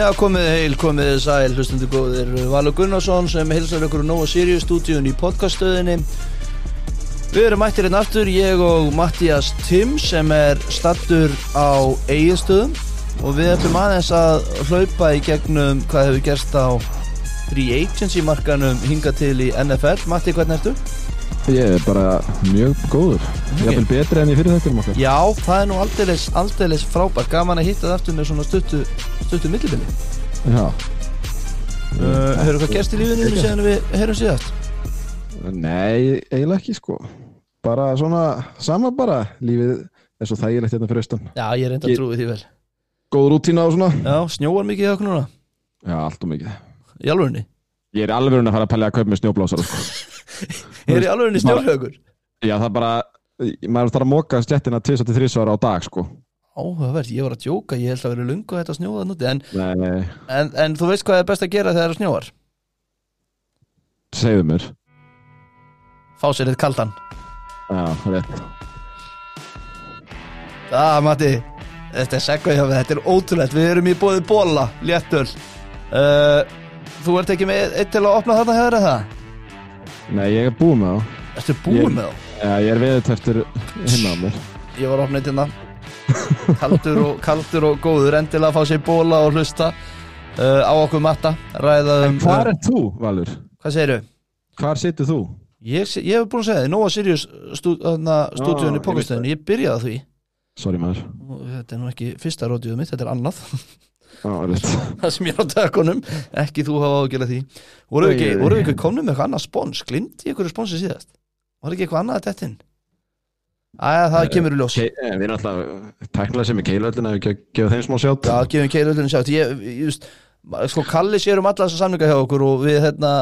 Já, komið heil, komið sæl, hlustundu góðir. Valur Gunnarsson sem hilsar ykkur Nóa Sirius stúdíun í podcaststöðinni. Við erum mættir einn aftur, ég og Mattias Tim sem er stattur á eiginstöðum og við ætlum aðeins að hlaupa í gegnum hvað hefur gerst á free agency markanum hinga til í NFL Matti, hvernig ertu? Ég er bara mjög góður. Ég er betri enn í fyrir þetta um okkar. Já, það er nú aldeilis, aldeilis frábært. Gaman að hitta það aftur með svona stuttu, stuttu millibili. Já. Uh, Hefur eitthvað gerst í lífinu síðan við heyrum síðast? Nei, eiginlega ekki sko. Bara svona, sama bara. Lífið er svo þægilegt hérna fyrir austan. Já, ég er enda að trúi því vel. Góð rútína og svona. Já, snjóar mikið hjá okkur núna? Já, allt og mikið. Í alvörinni Ég er alveg að fara að pælja að kaupa með snjóblásar sko. Er í alvörinni snjór hjá okkur? Já, það er bara Maður þarf að móka stjettina 2-3 ára á dag sko. Áhugavert, ég var að djóka, ég held að vera lungu að þetta snjóða núti en, en, en þú veist hvað er best að gera þegar það snjóar? segðu mér. Fá sér eitt kaldan. Já, rétt. Ah, Matti, þetta er segvað hjá mig, þetta er ótrúlegt. Við erum í bóði bóla, léttöl. Uh, Þú ert ekki með eitt til að opna þarna hefur það? Nei, ég er búið með þá Ertu búið Ég- með þá? Já, ég er veðut eftir hinna á mér Ég var eitt hérna Kaldur og, kaldur og góður Endilega að fá sér bóla og hlusta uh, Á okkur matta Ræða um Hvar er þú, Valur? Hvað segirðu? Hvar situr þú? Ég, sé- ég hef búin að segja þið, Nóa Sirius stú, stúdíun í ég pókastöðinu, ég byrjaði því Sorry maður þetta er nú ekki fyrsta rótjöðu mitt, þetta er annað það sem ég er á tökunum, ekki þú hafa ágjörlega því. Voru við ekki, ekki komnum með eitthvað annað spons, glimti ég ykkur sponsi síðast? Var ekki eitthvað annað að dettin? Æja, það Eh, kemur í ljós. Eh, við erum alltaf tæknilega sem í keilöldin að við ge- gefa þeim smá sjátt. Já, gefum keilöldinu sjátt ég, ég, just, sko, Kalli sér um alla þessa samlinga hjá okkur og við, hérna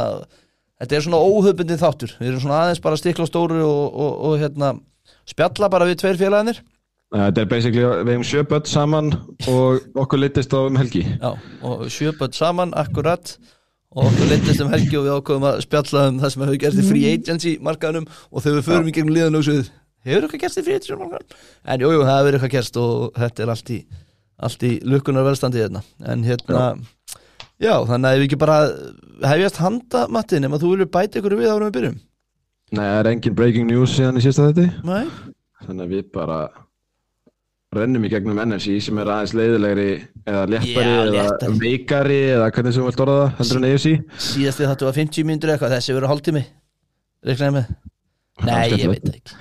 þetta er svona óhauðbundin þáttur. Við erum svona aðeins bara stikla stóru og, og, og hérna, spjalla bara við tveir félagarnir Þetta er basically, við hefum sjö börn saman og okkur litist á um helgi. Já, og sjöpöld saman, akkurat. Og okkur leittist um helgi og við ákveðum að spjalla um það sem hefur gerst í free agency markaðunum og þegar við förum í gegnum liðan og svo hefur eitthvað gerst í free agency markaðunum en jú, jú, það hefur eitthvað gerst og þetta er allt í, allt í lukkunar velstandi hérna. En hérna já, þannig að ef við ekki bara hefjast handa Matti nema þú viljur bæta ykkur við árum við byrjum? Nei, það er engin breaking news síðan í sísta þetta Nei, Þannig að við bara rennum í gegnum NFC sem er aðeins leiðilegri eða léttari Já, eða veikari eða hvernig sem við vilt orða það heldur en AFC síðast við þetta var 50 mínútur eitthvað, þessi verður hálftími. Reiknaði með. Nei, ég veit ekki.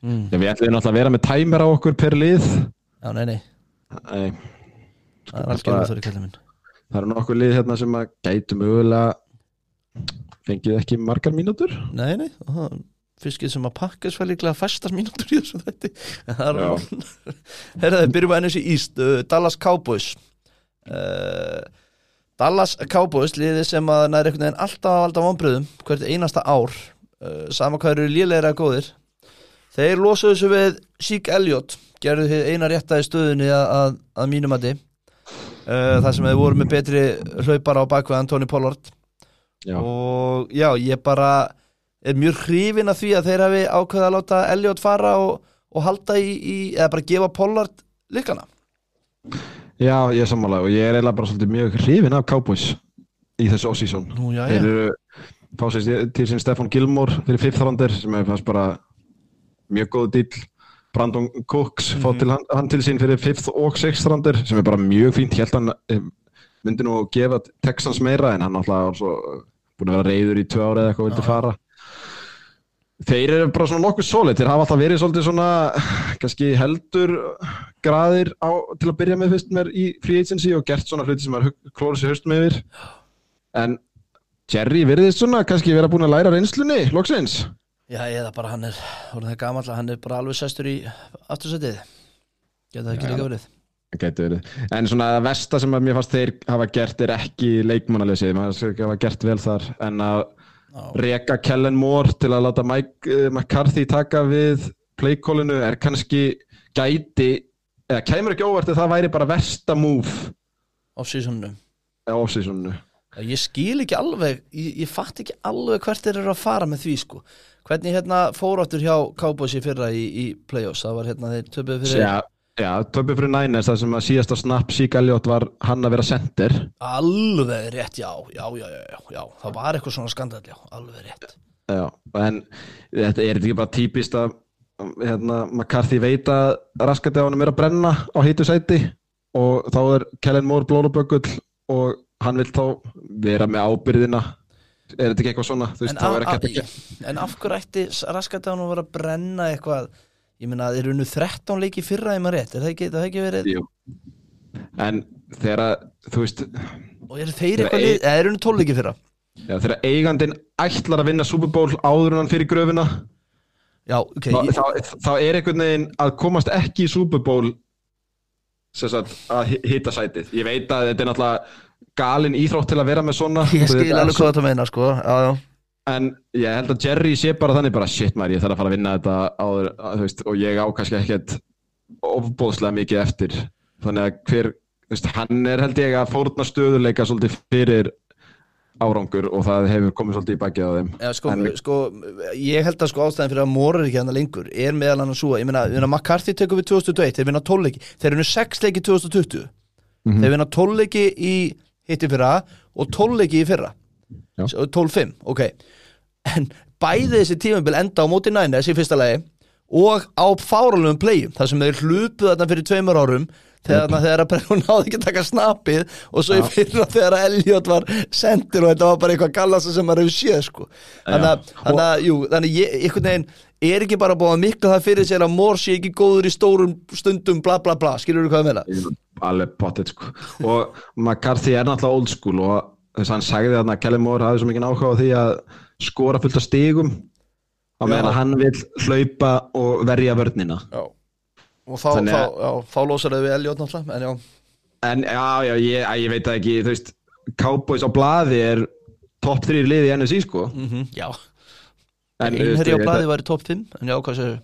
Mm. Já, við ætlum náttúrulega að vera með tæmer á okkur per lið. Já, nei, nei, Nei, það er algjörlega þóri kallið minn. Það eru nokkur lið hérna sem að gætu mögulega fengið ekki margar mínútur. Nei, nei, það fiskið sem að pakkas var líklega fæstar mínútur í þessu er Herðið, byrjum að ennins í East uh, Dallas Cowboys. Uh, Dallas Cowboys liðið sem að næri einhvern veginn alltaf valda vonbröðum hvert einasta ár. Uh, sama hvað eru lélegra góðir. Þeir losuðu þessu við Sheik Elliot gerðu þið eina rétta í stöðunni að, að, að mínum að þið uh, þar sem þeir voru með betri hlaupara á bakveð Tony Pollard. Já, og já, ég bara er mjög hrifin af því að þeir hafi ákveða að láta Elliot fara og, og halda í, í, eða bara gefa Pollard lykkana. já ég er sammála og ég er eiginlega bara svolítið mjög hrifin af Cowboys í þessu off-season. Nú, já, Þeir já. eru fá sér til sín Stefan Gilmore fyrir fifth rounder sem er fannst bara mjög góð dill Brandon Cooks fá til hann, hann til sín fyrir fifth og sixth rounder sem er bara mjög fínt. Ég held hann eh, myndi nú gefa Texans meira en hann alltaf búin að vera reyður í tvö ári eða eitthvað vildi fara Þeir eru bara svona nokkuð solid, þeir hafa alltaf verið svolítið svona kannski heldur graðir á, til að byrja með fyrst mér í free agency og gert svona hluti sem er klórið sér höstum yfir en Jerry virðist svona kannski vera búin að læra reynslunni, loksins Já, eða bara hann er, orðin það gamall að hann er bara alveg sestur í aftursetið. Geta það ekki Já. líka verið. Gæti verið. En svona það versta sem að mér fannst þeir hafa gert er ekki leikmannalesið, maður hafa gert vel þar en að. Reka Kellen Moore til að láta Mike uh, McCarthy taka við playkólinu er kannski gæti, eða kemur ekki óvart að það væri bara versta move off-seasonu. Ég skil ekki alveg, ég, ég fatt ekki alveg hvert þeir eru að fara með því, sko. Hvernig hérna fóráttur hjá Cowboys í fyrra í, í playoffs, það var hérna þeir töpuð fyrir... Já, Já, töpum fyrir Niners þar sem að síðasta snap Sík Elliot var hann að vera center. Alveg rétt, já, já, já, já, já. Það var eitthvað svona skandal, já, alveg rétt. Já, en þetta er ekki bara típist að hérna, McCarthy veit að hann er að brenna á heitu sæti og þá er Kellen Moore blóluböggull og hann vil þá vera með ábyrðina. Er þetta ekki eitthvað svona? Þú veist, En þá er ekki en af hverju ætti raskadánu að vera að brenna eitthvað Ég meina, þeir eru nú 13 leiki fyrra í maður rétt, er það ekki, það ekki verið Jú. en þegar að, þú veist Og eru þeir eitthvað lið, eða eru nú 12 leiki fyrra? Já, þegar eigandinn ætlar að vinna Super Bowl áður en hann fyrir gröfina Já, ok, þá, þá, þá er einhvern veginn að komast ekki í Super Bowl sem sagt, að hi- hitta sætið. Ég veit að þetta er náttúrulega galin íþrótt til að vera með svona. Ég skil alveg hvað þetta meina, sko. Já, já, En ég held að Jerry sé bara þannig bara shit maður, ég þarf að fara að vinna þetta áður, að, veist, og ég á kannski ekkert ofbóðslega mikið eftir. Þannig að hver, veist, hann er held ég að fórna stöðuleika svolítið fyrir árangur og það hefur komið svolítið í bakið á þeim. Já, sko, En- sko, ég held að sko ástæðin fyrir að Mór er ekki hann lengur er meðal hann að súa, ég meina, McCarthy tekur við 2021, þeir vinna 12 leiki þeir vinna 6 leiki 2020 Mhm. þeir vinna 12 leiki í hitti fyrra og 12 leiki í fyrra 12-5, ok en bæði þessi tímabil enda á móti Niners í fyrsta lagi og á fáralugum playum, þar sem þeir hlupuð þarna fyrir tveimur árum þegar, yep. þegar að hún náði ekki að taka snappið og svo í fyrra þegar að Elliot var sendir og þetta var bara eitthvað gallast sem maður hefur séð sko. þannig að, jú, þannig ég, einhvern veginn er ekki bara búið að mikla það fyrir sér að Mór sé ekki góður í stórum stundum bla bla bla, skilur þú hvað ég meina? alveg potið sko og McCarthy er náttúrulega old school og þess að hann sagði að Kelly Moore hafði svo mikið áhuga á því að skora fullt af stigum á meðan hann vil hlaupa og verja vörnina. Já. Og þá, þá, já, þá losar þau við Elliot náttúrulega en já, En já, ég, ég veit ekki, þú veist, Cowboys á blaði er topp 3 liði í NSI, sko. mm já. En, einherji á blaði væri top 5 en já, hvað ég-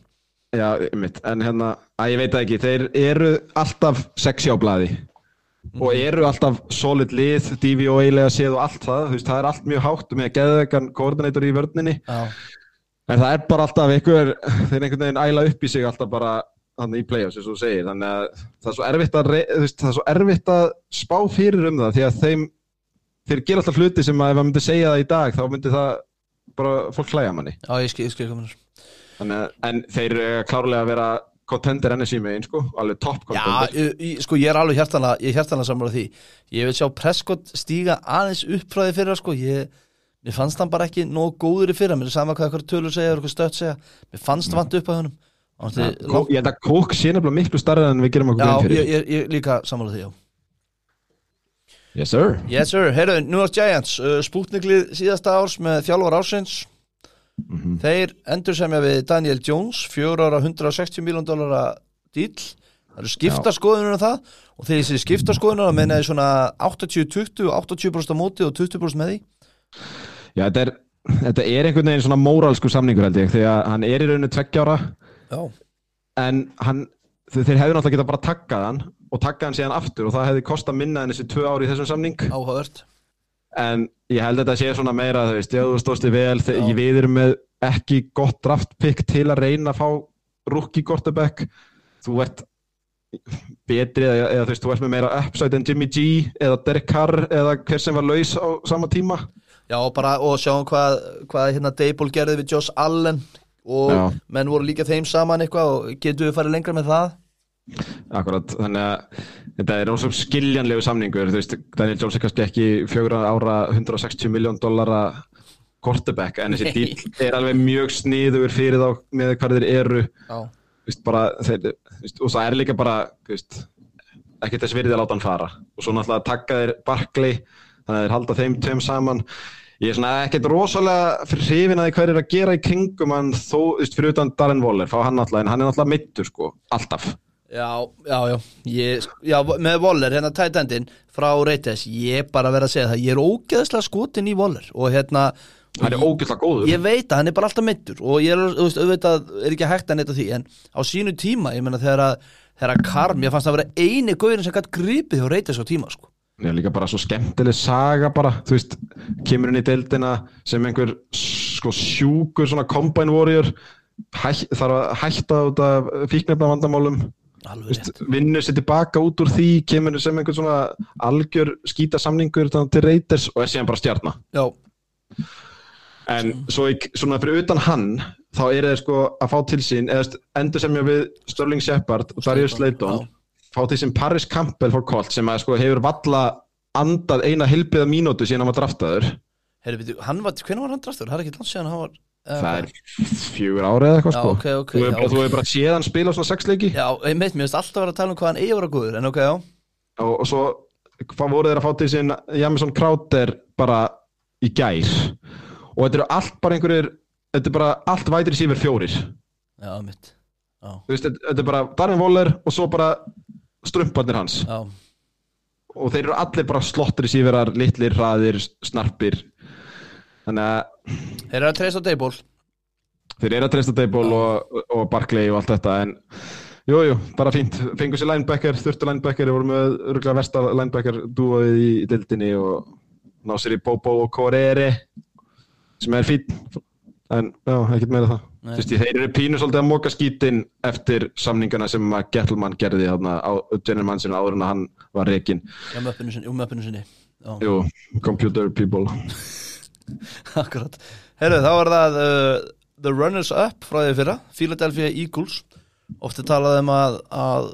Já, mitt, en hérna, að ég veit ekki, þeir eru alltaf sexy á blaði og eru alltaf solid lið, DVOA-lega séð og allt það, þú veist, það er allt mjög hátt með geðvegan koordinator í vörninni, já, en það er bara alltaf einhver, þeir einhvern veginn æla upp í sig alltaf bara í play-offs, eins og þú segir, þannig að það er svo erfitt að, veist, er svo erfitt að spá fyrir um það, því að þeim, þeir gera alltaf hluti sem að ef maður myndi segja það í dag, þá myndi það bara fólk hlæja manni. já, ég skil, ég skil hvað minnur Þannig að, en þeir eru klárlega að vera contender NSI megin, sko, alveg top Já, contender. ég- sko ég er alveg hjartanlega ég er hjartanlega sammála því. Ég vil sjá Prescott stíga aðeins upp frá því fyrra sko, ég mér fannst hann bara ekki nóg góður í fyrra. Mér er sama hvað eitthvað tölur segja, eitthvað stött segja. Mér fannst vant upp á hennum Ja, Ég held að Kók sé nefnilega miklu starra en við gerum okkur Já, ég, fyrir. ég, ég líka sammála því, já. Yes, sir. Yes sir, heyrðu, New York Giants uh, spútniklið síðasta árs með þjálfar ársins Mhm. þeir endur semja við Daniel Jones fjóra ára 160 miljón dólara dýl það eru skipta skoðunum um það og þegar þessi skipta skoðunum menna þið svona 80-20 80% á móti og 20% með því. Já, þetta er, þetta er einhvern veginn svona móralsku samningur held ég, því að hann er í rauninu tveggjára Já, en hann, þeir hefðu náttúrulega getað bara takkað hann og takkað hann síðan aftur og það hefði kostað minna en þessi tvö ári í þessum samning. Áhugavert en ég held að þetta sé svona meira ef þú stóðst þig vel, þegar við erum með ekki gott draft pick til að reyna að fá rookie quarterback. Þú ert betri eða, eða þú veist, þú ert með meira upside en Jimmy G eða Derek Carr eða hver sem var laus á sama tíma. Já, bara, og sjáum hvað, hvað hérna Dable gerði við Josh Allen og Já. menn voru líka þeim saman eitthvað og getum við farið lengra með það Akkurat, þannig að þetta er náttúrulega skiljanlegu samningur, þú veist, Daniel Jones er kannski ekki fjögur ára 160 miljón dollara quarterback, en þessi dýl er alveg mjög sniður fyrir þá með hvað þeir eru, Já, þú veist, bara, þeir, veist, og það er líka bara, þú veist, ekki þess virði að láta hann fara og svo náttúrulega taka þeir Barkley, þannig að þeir halda þeim tveim saman. Ég er svona ekkert rosalega hrifin að því hvað er að gera í kringum hann þó, þú veist, fyrir utan Darren Waller, fá hann alltaf, en hann er alltaf mittur, sko, alltaf. Já, já, já, ég, já með Waller, hérna tight endin frá Reytes, ég bara verð að segja það ég er ógeðslega skotin í Waller og hérna Hann er ógeðslega góður. Ég veit að hann er bara alltaf mittur og ég er, þú veist, auðvitað er ekki hægt að netta því en á sínu tíma, ég meina þegar að þegar að Karm, ég fannst að vera eini gauðin sem gætt gripið hjá Reytes á tíma sko. Já, líka bara svo skemmtileg saga bara, þú veist, kemur inn í deildina sem einhver sko sjúkur svona combine warrior hæ, þarf að hætta út af fíknefna vandamálum vinnur sér tilbaka út úr því kemur sem einhvern svona algjör skýta samningur til Reiters og er síðan bara stjarnar Já, en svo í, svona fyrir utan hann þá er þeir sko að fá til sín eða endur semja við Sterling Shepard og Darius Slayton fá til sín Paris Campbell for Colt sem að sko hefur valla andað eina hilbiða mínútu síðan hann var draftaður. Herri, veitu, hann var, hvernig var hann draftur? Það er ekki langt síðan hann var það er fjögur ári eða eitthvað sko. ok, ok, þú hefur bara, þú ok. hefur bara séð hann spila svona sex leiki? Já, ég meit, mér finnst alltaf að vera að tala um hvað hann eigi að vera góður En ok, já, og, og svo hvað voru þeir að fá til sín? Jamison Crowder bara í gær. Og þetta eru allt bara einhverjir þetta er bara allt vætir sífur fjórir. Já, mitt Já, Þú veist, þetta er bara Darren Waller og svo bara strumparnir hans. Já, og þeir eru allir bara slottri síverar, litlir, hraðir, snarpir. Þannig að þeir eru að treysta á Dayból þeir eru að treysta Dayból og, og Barkley og allt þetta en jújú, jú, bara fínt, fengur sér linebacker þurftu linebacker, voru með örgulega versta linebacker dúaðið í, dildinni og ná sér í Bobo og Corere sem er fín en já, ekkert meira það. Þú veist, þeir eru pínu svolítið að móka skítin eftir samningana sem að Gettleman gerði þarna á General Mansion áður en að hann var rekin Já, jú, möppinu sinni. Jú, computer people akkurat. Herru, þá var það uh, The Runners Up frá því fyrra Philadelphia Eagles. Ofti talaði um að, að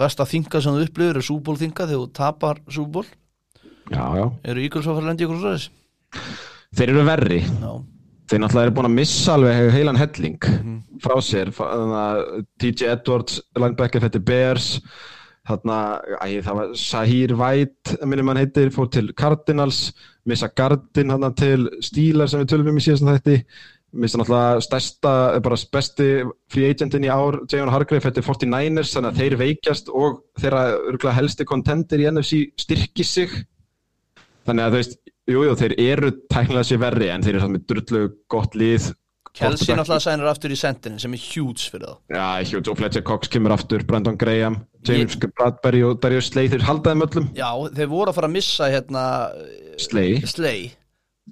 versta þinga sem þú upplifir er súból þinga þegar þú tapar súból Já, já. Eru Eagles að fara að lendi ykkur svo þess? Þeir eru verri. Já, Þeir náttúrulega eru búin að missa alveg heilan helling Mhm. frá sér. Þannig að TJ Edwards, linebacker er Bears. Þarna, æ, það var Sahir White, minnum hann heitir, fór til Cardinals, missa Gardin hann til Steelers sem við tölum um í síðast þætti, missa náttúrulega stærsta, bara besti free agentin í ár, Jayon Hargrave, þetta er 49ers, þannig að þeir veikjast og þeirra helsti kontendir í NFC styrki sig. Þannig að þú veist, jújú, jú, þeir eru tæknilega sér verri en þeir eru samt með drullu gott lið. Kelsey náttúrulega sænir aftur í sendinin sem er huge fyrir þá Já, Hugh Joe Fletcher Cox kemur aftur, Brandon Graham, James Bradbury og Darius Slay, þeir haldaði möllum. Já, þeir voru að fara að missa hérna Slay, Slay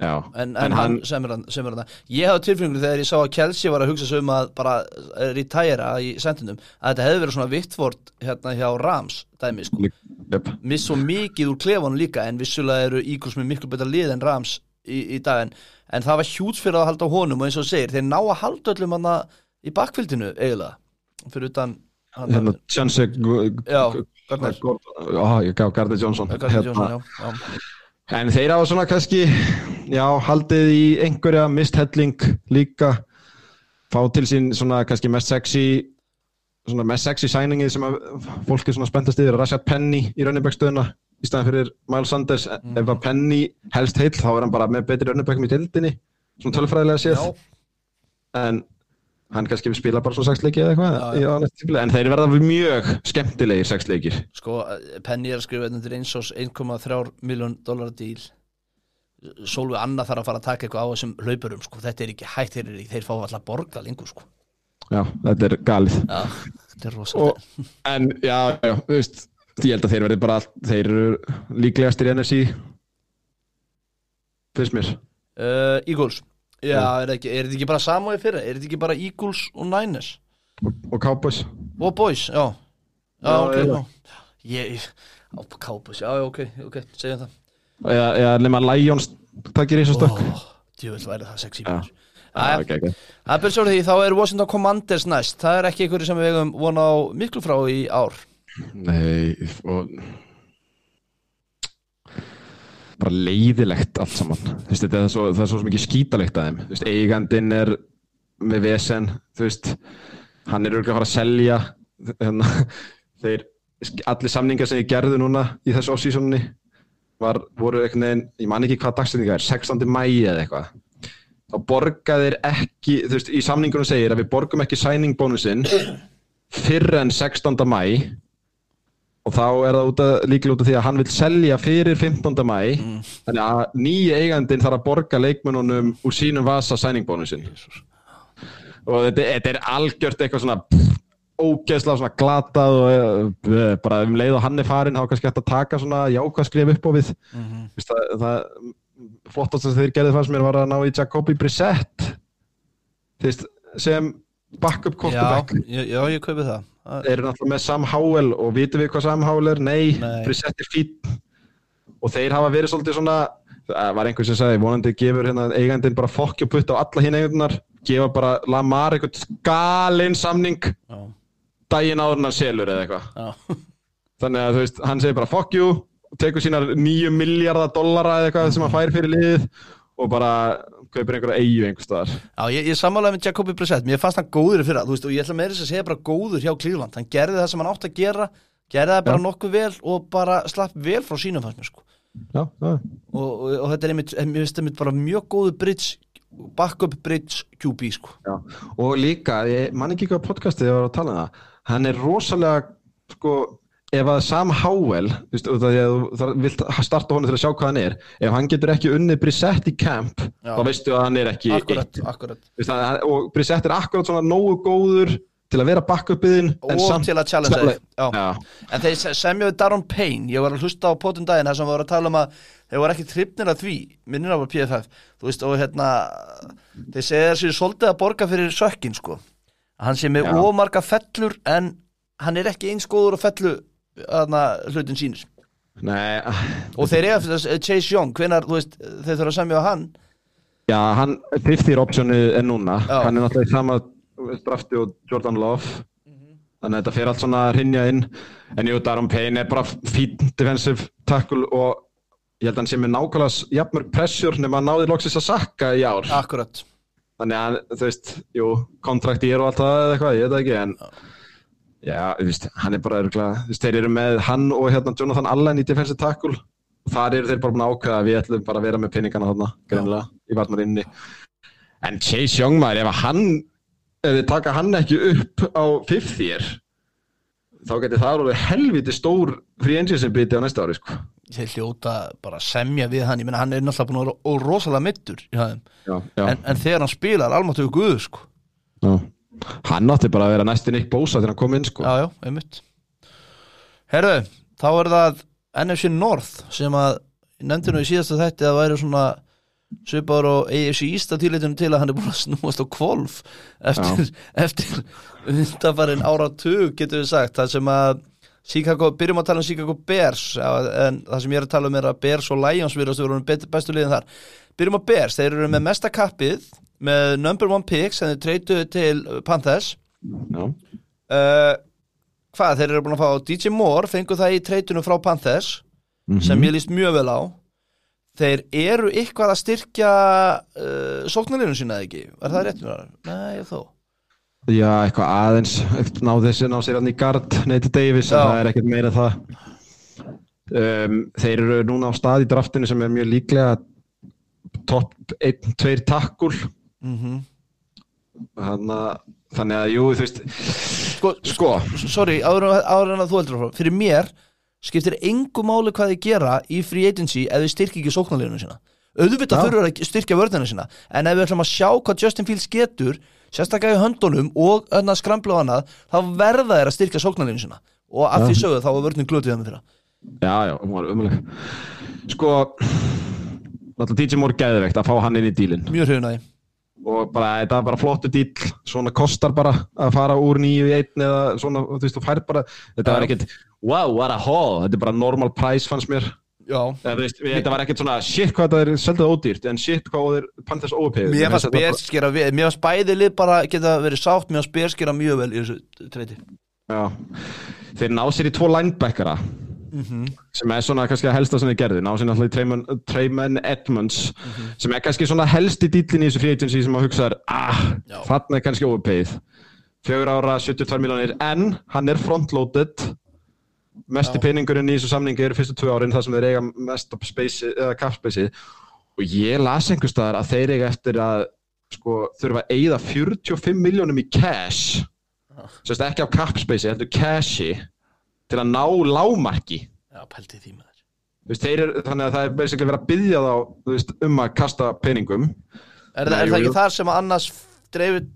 já. en, en, hann sem er hann, sem er hann Ég hafði tilfengur þegar ég sá að Kelsey var að hugsa sig um að bara retæra í sendinum að þetta hefði verið svona vittvort hérna hjá Rams dæmi sko Yep. miss svo mikið úr klefanum líka en vissulega eru Eagles með miklu betra lið en Rams í, í dag en, en það var hjút fyrir að halda á honum og eins og segir, þeir ná að halda öllum hann í bakvildinu eiginlega fyrir utan Hérna, Johnson, já, já. En þeir hafa svona kannski, já, haldið í einhverja mist helling líka, fá til sín svona kannski mest sexy, svona mest sexy sæningið sem að fólk er svona spenntast yfir, Rashad Penny í rauninbækstöðuna í staðan fyrir Miles Sanders. Ef að Penny helst heill, þá er hann bara með betri rauninbækum í dildinni, svona tölfræðilega séð. En hann kannski spila bara svo sexleiki eða eitthvað, Já, í á næsta tímabili. en þeir verða mjög skemmtilegir sexleikir. Sko, Penny er að skrifa undir eins og 1,3 miljón dólar díl Sólvi Anna þarf að fara að taka eitthvað á þessum hlaupurum sko. þetta er ekki hægt, þeir, þeir fá alltaf borga lengur sko. Já, þetta er galið. Já, þetta er rosa og, en já, já, þú veist ég held að þeir verði bara þeir eru líklegastir í NFC finnst mér uh, Eagles Já, er þetta ekki, er ekki bara samóið fyrir? Er þetta ekki bara Eagles og Niners? og, og Cowboys. Og Boys, já. Já, Já, ok, já. Cowboys, já, ok, ok, segjum það. Eða, eða nema Lions takkir í þessu stökk Ó, Djúvill væri það sexy. Það er byrjað því, þá er Washington Commanders næst. Það er ekki einhverju sem við eigum vona á miklu frá í ár. Nei, og bara leiðilegt allt saman veist, þetta er svo, það svo mikið skítalegt að þeim veist, eigandinn er með vesen þú veist, hann er örgulega að fara að selja hérna, þeir, allir samningar sem ég gerði núna í þessu off-seasonni voru einhvern veginn, ég man ekki hvað dagsetninga er 16. mæi eða eitthvað þá borga þeir ekki, þú veist, í samningunum segir að við borgum ekki signing bónusinn fyrr en 16. mæ og þá er það út að, líklega út af því að hann vil selja fyrir 15. mæ þannig að nýja eigandinn þarf að borga leikmennunum úr sínum vasa sæningbónusin og þetta, þetta er algjört eitthvað svona pff, ógeðslega svona glatað og uh, bara um leið og hann er farin þá kannski hægt að taka svona jákvæðskrif upp á við. Mm -hmm. það, það flottast sem þeir gerði fannst mér var að ná í Jacobi Brissett. Sem backup quarterback. Já, já, ég kaupi það Það- Þeir eru náttúrulega með Sam Howell og vitum við hvað Sam Howell er? Nei, Nei. Brissett er fín og þeir hafa verið svolítið svona það var einhver sem sagði, vonandi gefur hérna eigandinn bara fokki og putta á alla hinn eigandunar gefa bara Lamar eitthvað galinn samning Já, daginn áður en hann selur eða eitthvað þannig að þú veist, hann segir bara you og tekur sínar 9 miljardar dollara eða eitthvað sem hann fær fyrir liðið og bara kaupir einhverja eigu einhver staðar. Já ég, ég sammálaði með Jacobi Brissett. Mér fannst hann góður fyrir það, þú veist, og ég ætla með þess að segja bara góður hjá Cleveland. Hann gerði það sem hann átti að gera gerði það bara Já. nokkuð vel og bara slapp vel frá sínum fannst mér sko. Já, og, og, og þetta er einmitt, einmitt bara mjög góður bridge, backup bridge QB sko. Já. og líka, ég man ekki hvað podcastið ég var að tala um það. Hann er rosalega sko, ef að Sam Howell þú veist, út af því að þú þarf- vilt starta honum til að sjá hvað hann er ef hann getur ekki unnið Brissett í camp Já. þá veistu að hann er ekki Akkurat, akkurat veist, hann- og Brissett er akkurat svona nógu góður til að vera backupiðin en og samt til að challenge. Já. en þeir se- semja við Daron Payne ég var að hlusta á potun daginn þar sem voru að tala um að þeir voru ekki trippnir að því minnir á PFF þú veist og hérna þeir segja þessi svolítið að borga fyrir sökkin sko hann sé með ómarga fellur en hann er ekki eins góður að fellu þarna hlutin sínir Nei, og þeir eiga fyrir þess Chase Young hvenar þú veist þeir þurfa að á hann? Já, hann, 50 optioni er núna. Já. hann er náttúrulega í sama drafti og Jordan Love. Þannig að þetta fer allt svona að rinja inn. En jú, Daron Payne er bara fín defensive tackle og ég held að hann sé með nákvæmlega jafnmörg pressure nema að náði loksins að sakka í ár. Akkurat. Þannig að, þú veist, jú, kontrakti er og allt það eða eitthvað, ég veit ekki en já, þú veist, hann er bara örgulega, veist, þeir eru með hann og hérna Jonathan Allen í defensive tackle. Og þar eru þeir bara búin að ákveða að við ætlum bara að vera með pinningana þarna, greinilega, í varnarinni. En Chase Young maður, ef hann ef þið taka hann ekki upp á fifth year þá geti það alveg helviti stór free agency biti á næsta ári, sko. Þeir hljóta bara að semja við hann. Ég menna hann er náttúrulega búin að vera rosalega mittur já, já, en, en þegar hann spilar almáttugu guðu sko. Já. Hann átti bara að vera næsti Nick Bosa þegar hann kom inn, sko. Já, já, einmitt. Herðu, þá er það NFC North sem að nefndi nú í síðasta þætti að væri svona svipaður og AFC East að tíleitunum til að hann er búin að snúast á kvolf eftir, eftir undanfarinn áratug getur við sagt. Það sem að Chicago, byrjum að tala um Chicago Bears en það sem ég er að tala um er að Bears og Lions virðast að vera bestu liðin þar. Byrjum að Bears, þeir eru með mesta kappið með number one picks sem þeir treytuðu til Panthers. Já, uh, hvað, þeir eru búin að fá DJ Moore, fengu það í treytunum frá Panthers sem ég líst mjög vel á. Þeir eru eitthvað að styrkja uh, sóknarlinu sína eða ekki, er það rétt mér? Nei, þó. Já, eitthvað aðeins ná þessi, ná sér hann í gard Nate Davis, það er ekkert meira það. Um, Þeir eru núna á stað í draftinu sem er mjög líklega topp 1-2 takkul mm þannig að jú, þú veist sko, sko, sorry, áður, áður en að þú heldur frá fyrir mér skiptir engu máli hvað þið gera í free agency ef þið styrkja ekki sóknarlinu sína. Auðvitað þurfur að styrkja vörðina sína en ef við ætlum að sjá hvað Justin Fields getur sérstaklega í höndunum og öðna skrambla og annað, þá verða þeir að styrkja sóknarlinu sína. Og að því sögðu þá var vörðin glötuð þeim fyrir já, já, var umuleg Sko Náttúrulega DJ Moore geðveikt að fá hann inn í dílinn. Mjög því og bara, þetta er bara flottu díl svona kostar bara að fara úr nýju í einn eða svona, þú veist, þú fær bara þetta var ekkert, wow, what a haul. Þetta er bara normal price fannst mér. Þú veist, þetta var ekkert svona, shit hvað það er seldað ódýrt, en shit hvað er Panthers overpayð mér fannst við, mér fannst bæði lið bara geta verið sátt, mér fannst Bears gera mjög vel í þessu treyti. Já, þeir ná sér í tvo linebackera sem er svona kannski að helsta sem þeir gerði, ná sér náttúrulega í Treyman, Edmonds sem er kannski svona helst í dýllin í þessu free agency sem að hugsa er, ah, þarna er kannski overpayð fjögur ára, 72 miljonir en hann er frontloaded. Mesti Já. peningurinn í þessu samningi eru fyrstu tvö árin þar sem þeir eiga mest space og ég las einhvers staðar að þeir eiga eftir að sko, þurfa að eigða 45 miljónum í cash. Sérst ekki á cap space, heldur cashi til að ná lámarki Já, pælti því Þú veist, eru, þannig að það er basically verið að byggja þá veist, um að kasta peningum Er, það- er það ekki þar sem að annars dreifir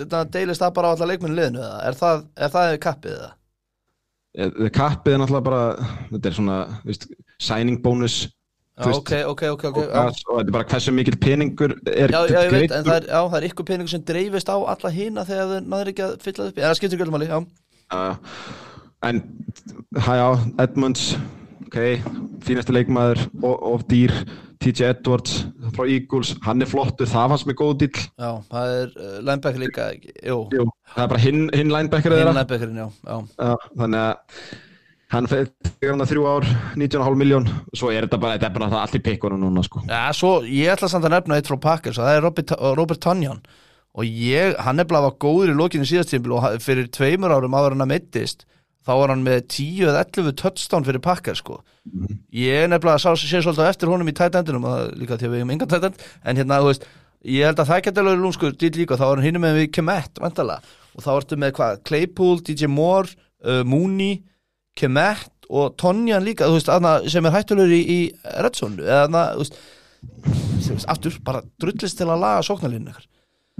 þetta deilist það bara á alla leikmennu liðinu eða? Er það, er það kappið eða? Eh, kappið er náttúrulega bara þetta er svona veist, signing bonus Já, ok, ok, ok, ok og, þetta er bara hversu mikill peningur er Já, já, ég veit, en það er, já, það er ykkur peningur sem dreifist á alla hina þegar þau náður ekki að fylla upp í. En það skiptir ekki alveg máli, já. Já, en hæ, já, Edmunds ok, fínasti leikmaður of, dýr, TJ Edwards frá Eagles, hann er flottur það fannst mér góð dýll Já, það er uh, linebacker líka, jú, Jú, það er bara hinn, hinn linebacker hinn þeirra. linebackerinn, já, já. Já, þannig að hann fyrir hann að þrjú ár 19,5 miljón svo er þetta bara, þetta er bara í pikkunum núna sko. Já, svo, ég ætla samt að nefna eitt frá Packers og það er Robert, Robert Tonjan og ég, hann er bara góður í lokinu síðastímbil og fyrir tveimur árum áður hann að meittist þá var hann með 10 eða 11 touchdown fyrir Packers sko. Ég er nefnilega sá sé svolítið eftir honum í tight endinum og það- líka að við hefum engan tight end en hérna, þú veist, ég held að það geti alveg lúmskur dýr líka, þá var hann hinum með við Kemet, vantala, og þá ertu með hvað Claypool, DJ Moore, uh, Mooney Kemet og Tonjan líka, þú veist, aðna, sem er hættulegur í, í Redzone, eða aðna, þú veist aftur, bara drullist til að laga sóknarlínu ykkar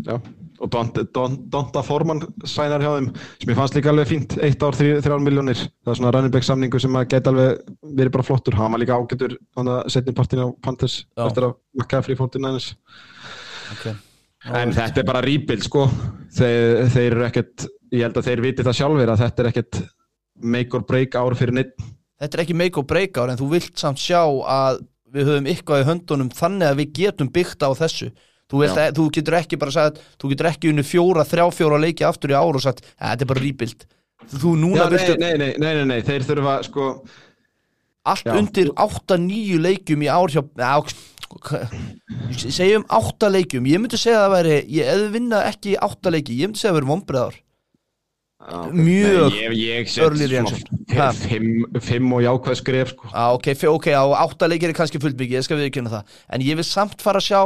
Já, og Donta, Don, Donta Forman sænar hjá þeim, sem ég fannst líka alveg fínt eitt ár, þrjá, þrjár miljónir það er svona running back samningu sem að geta alveg verið bara flottur, hann var líka ágætur hann að setja partin á Panthers Já. eftir að fór til nænis okay. en þetta er bara rebuild sko. Þeir, þeir eru ekkert, ég held að þeir viti það sjálfur að þetta er ekkert make or break ár fyrir neitt Þetta er ekki make or break ár en þú vilt samt sjá að við höfum eitthvað í höndunum þannig að við getum byggt á þessu Þú, Já. þú getur ekki bara sagt, þú getur ekki unni fjóra, þrjá fjóra leiki aftur í ár og sagt, "Ja, þetta er bara rebuild Þú núna viltu nei, nei, nei, nei, nei, þeir þurfa sko allt já. undir 8-9 leikjum í ár hjá, já, hvað- segjum 8 leikjum, ég myndi segja að það væri, ég eða vinna ekki 8 leiki, ég myndi segja að það væri vombriðar Já, ok. Mjög reaction. Ha. svona fimm, og jákvæð skref sko. Já, ok, ok, á átta leikir er kannski fullt mikið, ég skal viðkynna það En ég vil samt fara að sjá,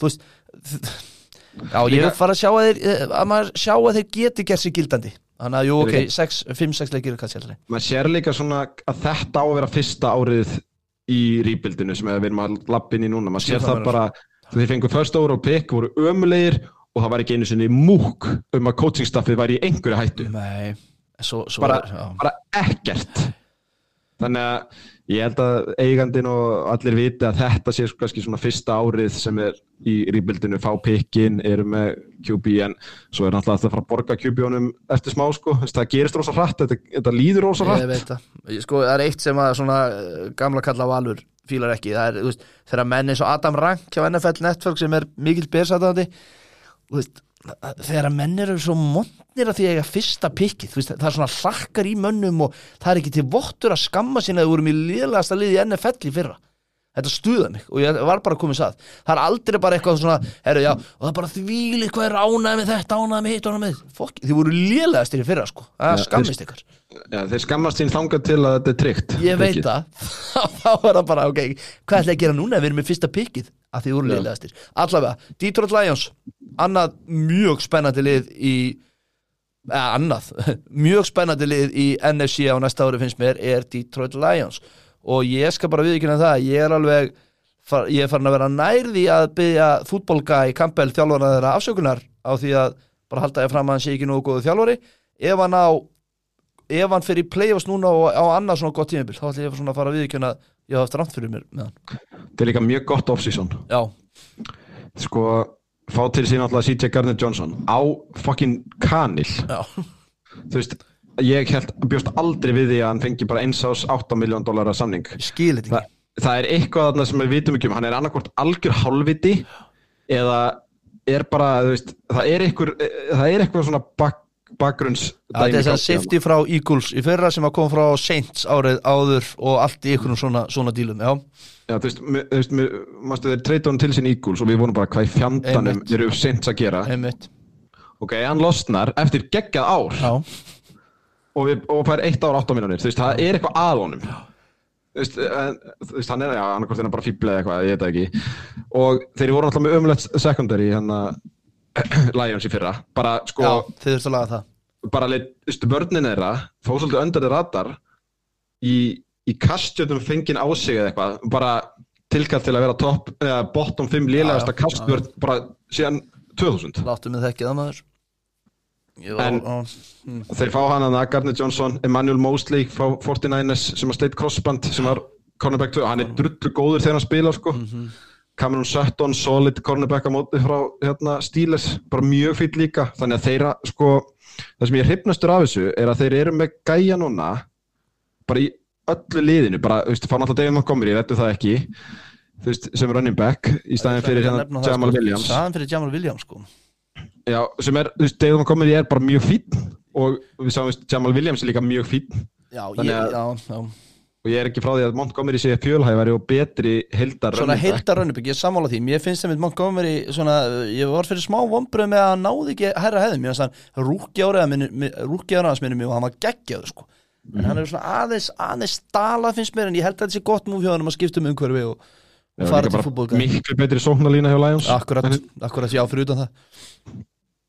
þú veist Já, ég vil Líka- fara að sjá að þeir, eh, að maður sjá að þeir geti gert sér gildandi. Þannig að, jú, ok, Líka- 5-6 leikir er kannski alltaf maður sér líka svona að þetta á að vera fyrsta árið í rýpildinu sem við erum að lappin í núna. Maður sér það það bara, þeir fengu first overall pick voru ömulegir og það var ekki einu sinni múk um að coachingstaffið væri í einhverju hættu. Nei, svo, svo bara, er, já. bara ekkert þannig að ég held að eigandin og allir viti að þetta sé kannski svona fyrsta árið sem er í rýpildinu, fá pikkin eru með QB en svo er náttúrulega að fara að borga QB-unum eftir smá sko, það gerist rosa hratt þetta, þetta líður rosa hratt. Ég veit það, sko, það er eitt sem að svona eh, gamla kalla valur fílar ekki, það er, þú veist, þegar menn eins og Adam Rank hjá NFL Network sem er mikill bersatandi þú veist, þegar menn eru svo montnir að því að eiga fyrsta pikkið, þú veist, það er svona hlakkar í mönnum og það er ekki til vottur að skamma sína að við vorum í liðlegasta liði NFL í fyrra þetta stuða mig og ég var bara komið sað. Það er aldrei bara eitthvað svona herru, já, og það er bara þvílið hvað er ánæði með þetta ánæði með hitt, ánæði með fokk, þið voru liðlegastir í fyrra sko, það skammist ykkur. Já, þeir skammast sín þangað til að þetta er tryggt Ég veit það, þá er það bara ok, hvað ætla ég að gera núna? Við erum með fyrsta pikkið að því voru Já. liðlegastir Allavega, Detroit Lions annað mjög spennandi lið í eða annað, mjög spennandi lið í NFC á næsta ári finnst mér er Detroit Lions og ég skal bara viðkynna það, ég er alveg far, ég er farin að vera nærði að byggja fútbolga í Campbell þjálfara þeirra afsökunar á því að bara halda ég fram að hann sé ekki nógu góðu þjálfari. Ef hann á ef hann fyrir í play-offs núna og á annað svona gott tímabil, þá ætla ég svona að fara að viðkjöna að ég hafa haft rámt fyrir mér með hann. Þetta er líka mjög gott off-season. Sko, fá til sín alltaf CJ Gardner Johnson á fucking kanil. Já, Þú veist, ég held, bjóst aldrei við því að hann fengi bara eins ás 8 miljón dólarar samning. Ég skil þetta ekki Það er eitthvað þarna sem við vitum ekki um. Hann er annarkvort algjör hálfviti eða er bara, þú veist það er eitthvað, það er eitthvað svona bak, bakgrunns Það er þess að safety frá Eagles í fyrra sem að koma frá Saints árið áður og allt í ykkur svona, svona dílum, já. Já, þú veist, þú veist, þeir treyta hann til sín Eagles og við vorum bara hvað í fjandanum eru seint að gera. Einmitt, ok, hann losnar eftir geggjað ár. Já, og, og fær eitt ár 8 mínúnir. Þú veist, það er eitthvað að honum. Þú veist, hann er, já, annarkvort er hann bara fíbla eða eitthvað, ég veit það ekki. Og þeir voru náttúrulega með ömulegt secondary hérna Lions í fyrra. Bara, sko, já, þið þurftu að laga það. bara leitt, þú veist, börnin þeirra fóð svolítið þeir radar í, í kastjötum fengin á sig eða eitthvað, bara tilkallt til að vera top, eða bottom 5 lélegasta Já, já, kastjörn bara síðan 2000 Láttu mig þekkið það maður Ég var, En- á, þeir fá hann að Gardner Johnson, Emmanuel Mosley frá 49ers sem að sleitt crossband sem var cornerback 2, hann er drullu góður þegar hann spila sko. Mhm. Cameron Sutton, solid cornerback á móti frá hérna, Steelers, bara mjög fýll líka. Þannig að þeirra, sko það sem ég er hrifnastur af þessu er að þeir eru með gæja núna bara í öllu liðinu, bara, þú veist, fá náttúrulega David Montgomery, ég veitu það ekki. Þú veist, sem running back í staðin fyrir hérna Jamal sko. Williams. Staðan fyrir Jamal Williams sko Já, sem er, þú veist, David Montgomery er bara mjög fýll og við sáum, veist, Jamal Williams er líka mjög fýll Já, Þannig ég, að- já, já. Og ég er ekki frá því að Montgomery sé fjölhæfari og betri heldar Svona heildar rönnubygg, ég sammála því. Mér finnst þeim Montgomery svona, Ég var fyrir smá vombrið með að hann náði ekki Herra hefðum, ég finnst hann áriða hans minni mig og hann var geggjaður sko. En hann er svona aðeins Aðeins stalað finnst mér En ég held að þetta sé gott múf hjá hann að skipta um umhverfi og, og fara til fútbolga miklu betri sóknarlína hjá Lions. Akkurat, akkurat, já, fyrir utan það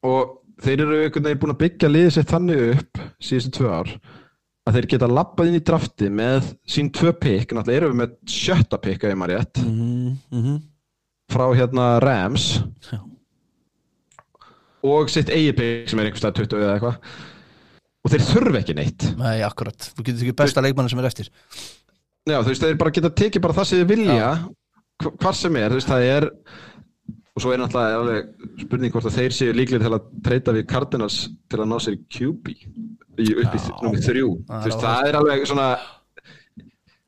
og þeir eru einhvern veginn búin að byggja liðið sér þannig upp síðustu tvö ár að þeir geta lappað inn í drafti með sín tvö pikk, náttúrulega erum við með sjötta pikk ef ég maður rétt, mm -hmm. frá hérna Rams. Já. og sitt eigi pikk sem er einhvers stað 20 eða eitthvað. Og þeir þurfa ekki neitt. Nei, akkurat, þú getur ekki besta leikmanni sem er eftir. Já, þú veist, þeir bara geta tekið bara það sem þið vilja. Hv- hvar sem er, þú veist, það er og svo er náttúrulega alveg spurning hvort að þeir séu líklega til að treyta við Cardinals til að ná sér í QB í upp í Já. nummið þrjú. Þú veist, það er alveg svona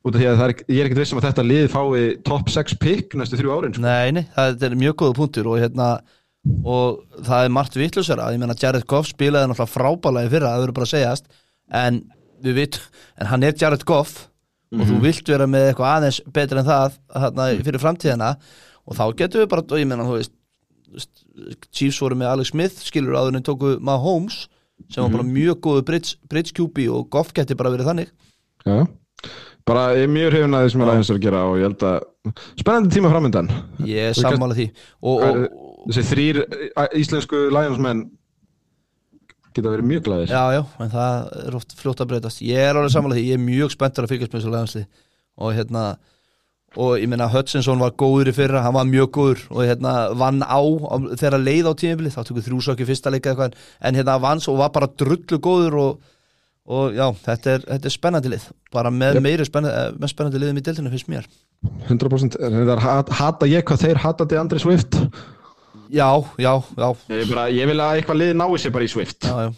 út af því að er, ég er ekkert vissum að þetta lið fái top 6 pick næstu þrjú árin sko. Nei, nei, það er mjög góða punktur og hérna og það er margt vitlusara ég meina Jared Goff spilaði náttúrulega frábælega í fyrra, það verður bara að segjast. En vit, en hann er Jared Goff og þú vilt vera með eitthvað aðeins betur en það þarna, fyrir framtíðina og þá getum við bara, og ég meina þú veist Chiefs voru með Alex Smith skilur en tóku Mahomes sem var bara mjög góðu bridge, bridge QB og Goff geti bara verið þannig. Já. bara ég er mjög hrifin að því sem er aðeins að gera og ég held að spennandi tíma framöndan ég er sammála því. Og, og, þessi þrýr eh, íslensku Lionsmenn geta verið mjög glæðir Já, já, en það er oft fljótt að breytast. Ég er alveg samanlega því, ég er mjög spenntur að fylgjast með þessu legansli og hérna og ég meina Hutchinson var góður í fyrra hann var mjög góður. Og hérna vann á, á þegar leið á tímabili, þá tökur þrjúsökk í fyrsta leika eitthvað, en hérna vann svo og var bara drullu góður og, og já, þetta er, þetta er spennandi lið. Bara með Yep. meiri spennandi, með spennandi liðum í deltinu finnst mér. 100% en það er hata ég hvað þeir hatandi Andri Swift? Já, já, já, ég, bara, ég vil að eitthvað lið nái sér bara í Swift. Já, já.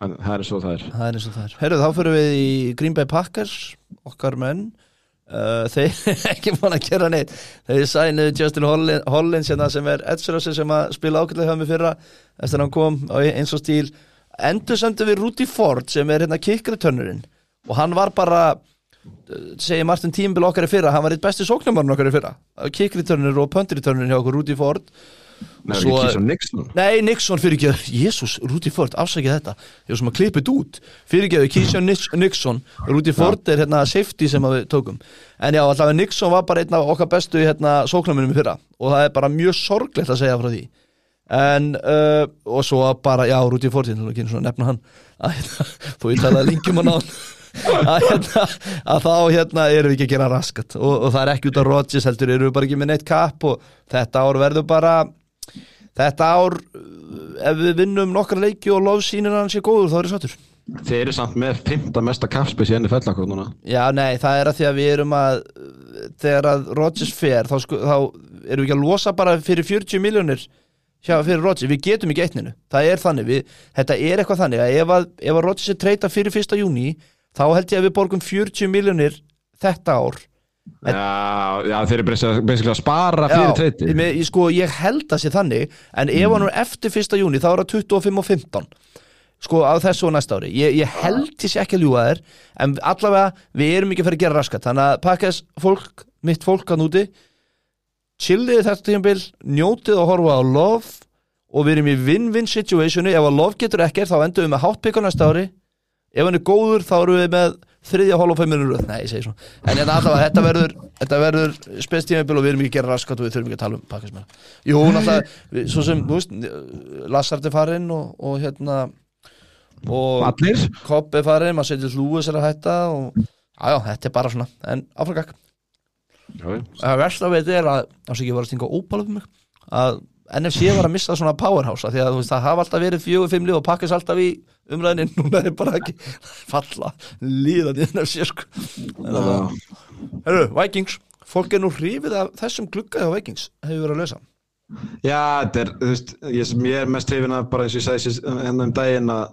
En það er svo það er. Það er eins og það er. Herru, þá fyrir við í Green Bay Packers okkar menn uh, þeir er ekki búin að gera neitt. Þeir sænuðu Justin Hollins, Hollins hérna, sem er Edsrossi sem að spila ákveðlega hjá mig fyrra eftir að hann kom eins og stíl. Endur sendu við Rudy Ford sem er hérna kickreturnurinn og hann var bara uh, segir Martin Tímbil okkar í fyrra hann var eitt besti sóknumarinn okkar í fyrra. Kickreturnur og puntreturnur hjá okkur Rudy Ford Nei, Svo- ekki svo Nixon. Nei, Nixon fyrir ekki Jésús, Rúti Ford, afsækja þetta. Ég var sem að klippið út. Fyrir ekki Keyshawn Nix- Nixon. Rúti Ford er hérna safety sem að við tókum. En já, allavega Nixon var bara einn af okkar bestu hérna sóknarmunum í fyrra. Og það er bara mjög sorglegt að segja frá því. En, uh, og svo bara, já, Rúti Ford Ég einu svona að nefna hann. Að, hérna, Þó ég talaði lengjum hann á hann að, hérna, að þá hérna erum við ekki að gera raskat. Og, og það er ekki út af Rodgers heldur erum við bara ekki með neitt kapp og þetta ár verður bara Þetta ár, ef við vinnum nokkra leiki og lof sínir hann sé góður, þá er það sattur. þeir eru samt með 5. mesta kapspis í enni fellakot núna Já, nei, það er að því að við erum að, þegar að Rodgers fer, þá, sko, þá erum við ekki að losa bara fyrir 40 miljónir hjá fyrir Rodgers, við getum ekki eittninu. Það er þannig, við, þetta er eitthvað þannig að ef að, ef að Rodgers er treyta fyrir 1. júni, þá held ég að við borgum 40 miljónir þetta ár. En- já, já, þeir eru basically að spara fyrir treyti ég, sko, ég held að sé þannig en ef hann er eftir 1. júni þá er það 25 og 15 sko á þessu og næsta ári. Ég, ég held ég sé ekki að ljúga þér en allavega við erum ekki að fara að gera raskat. Þannig að pakkas fólk, mitt fólk að núti chillið þetta tímabil njótið og horfa á love og við erum í win-win situationi. Ef að love getur ekkert þá endum við með hátpík á næsta ári. Ef hann er góður þá erum við með þriðja hól og fimm minnur röð, nei ég segi svona. En hérna allavega þetta verður, þetta verður spestímabil og við erum ekki að gera raskat og við þurfum ekki að tala um pakkismenn Jú, náttúrulega, svo sem, þú veist Lassart er farinn og, og hérna og allir. Kopp er farinn, maður setjur Lúis er að hætta og já, já, þetta er bara svona. En áframgak, já, það verst að veit er að það sé ekki að vera að stinga ópala um mig að NFC var að missa svona powerhouse því að veist, það hafa alltaf verið fjögur, fimm lið og pakkast alltaf í umræðinni núna er bara ekki falla líðan í NFC sko. Herru, Vikings. Fólk er nú hrifið af þessum gluggaði á Vikings. Hefur verið að lösa Já, þetta er, þú veist, ég ég er mest hrifin af bara eins og ég sagði hérna um daginn að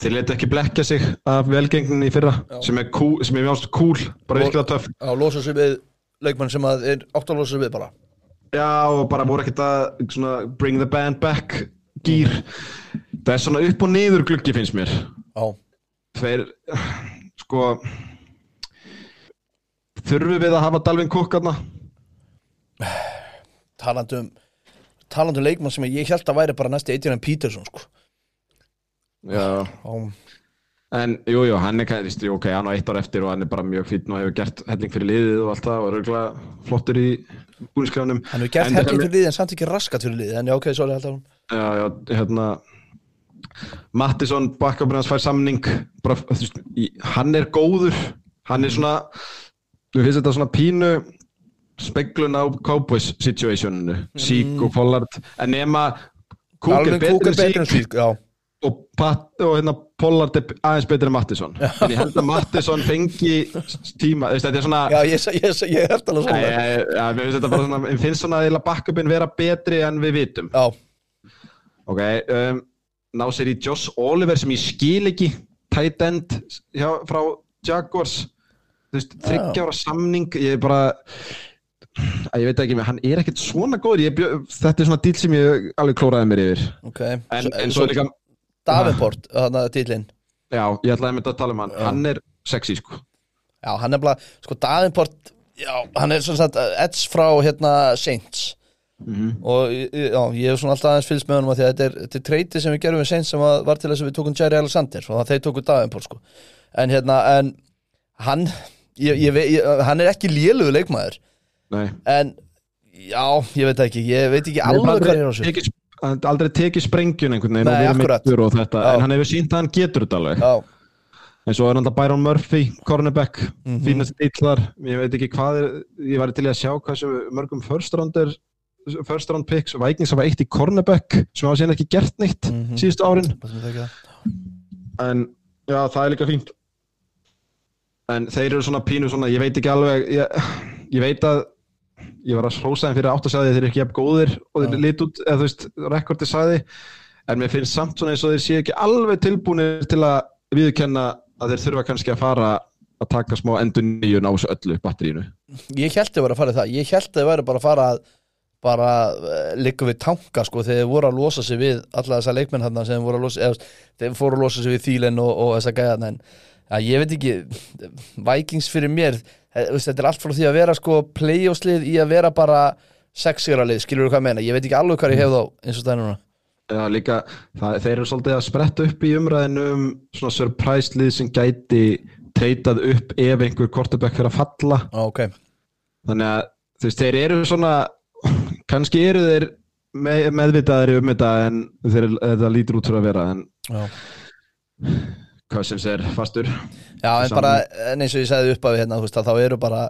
þeir leta ekki blekja sig af velgengninni í fyrra Já. sem er, mjög cool, bara Og- virkilega töff. Á losa sig við leikmann sem að er átt að losa sig við bara Já, og bara voru ekkert að svona, bring the band back gýr. Það er svona upp og niður gluggi finnst mér. Já, þeir, sko þurfum við að hafa Dalvin Cook aðna talandi um talandi um leikmann sem ég held að væri bara næsti Adrian Peterson sko. Já. Já, En jú, jú, hann er kannski, ok, hann á eitt ár eftir og hann er bara mjög fýtn og hefur gert helling fyrir liðið og allt það og er auðvitað flottur í búinskræðunum. hann hefur gert helling fyrir liðið en samt ekki raskat fyrir liðið. En já, ok, held að hún Já, já, hérna, Mattisson, bakkafinn hans fær samning, bara, þú veist, í, hann er góður, hann er svona, við finnst þetta svona pínu speglun á Cowboys situationinu, Sík og Pollard, en er Alveg kúk er betri en Sík og, Pat, og hérna Pollard er aðeins betri en Mattisson. En ég held að Mattisson fengi tíma, þú veist, þetta er svona já ég, ég, ég, ég held alveg svona. Þetta bara svona mér finnst svona að backupin vera betri en við vitum. Já, ok, um, ná sér í Josh Oliver sem ég skil ekki tight end hjá, frá Jaguars. Þú veist, þryggja ára samning ég er bara að ég veit ekki, hann er ekkert svona góður. Ég, bjó- þetta er svona díl sem ég alveg klóraði mér yfir. Ok. En, en svo er líka Davenport, þannig að dýlinn já, ég ætlaði að mynda að tala um hann. Hann er sexy sko. Já, hann er bara, sko Davenport Já, hann er svona Edge frá hérna Saints. Og já, ég hef svona alltaf aðeins fylgst með af því að þetta er, þetta er treyti sem við gerum við Saints sem að var til þess að við tókum Jerry Alexander og þeir tóku Davenport sko. En hérna, en hann ég, ég, ég, hann er ekki lélugu leikmaður. Nei. en já, ég veit það ekki ég veit ekki alveg hvað er á sig hann aldrei tekið sprengjun einhvern veginn Nei, og verið meiddur og þetta, Já. en hann hefur sínt að hann getur þetta alveg. Já, en svo er það Byron Murphy, cornerback Mhm. fínast dillar, ég veit ekki hvað er ég var til að sjá hvað sem mörgum first rounder first round picks Vikings hafa eitt í cornerback sem hafa síðan ekki gert neitt Mhm. síðustu árin. En já, það er líka fínt. En þeir eru svona pínu svona, ég veit ekki alveg ég, ég veit að ég var að hrósa þeim fyrir átt að segja þeir eru ekki jafn góðir og þeir lit út, eða þú veist, rekordi sagði. En mér finnst samt svona eins og þeir séu ekki alveg tilbúinir til að viðkenna að þeir þurfa kannski að fara að taka smá endur nýjun á þessu öllu batterínu Ég held þau var að fara það. Ég held þau væri bara að fara að bara uh, liggum við tanka sko þegar þeir voru að losa sig við alla þessa leikmenn hann sem voru að losa eða, fóru að losa sig við Þílen og, og þessa gæðan en ja, ég veit ekki Vikings fyrir mér eh, þetta er allt frá því að vera sko playoffslið í að vera bara sexira lið, skilur þú hvað ég meina? Ég veit ekki alveg hvað ég hef þá eins og það er núna. Já, líka, það, þeir eru svolítið að spretta upp í umræðinu um svona surprise lið sem gæti treytað upp ef einhver quarterback fyrir að falla. Ah, ok, þannig að þú veist, þeir eru svona kannski eru þeir með, meðvitaðari um þetta en þeir, þetta lítur út fyrir að vera en já Cousins er fastur. Já, en Saman. bara, en eins og ég sagði upp af hérna, veist, þá eru bara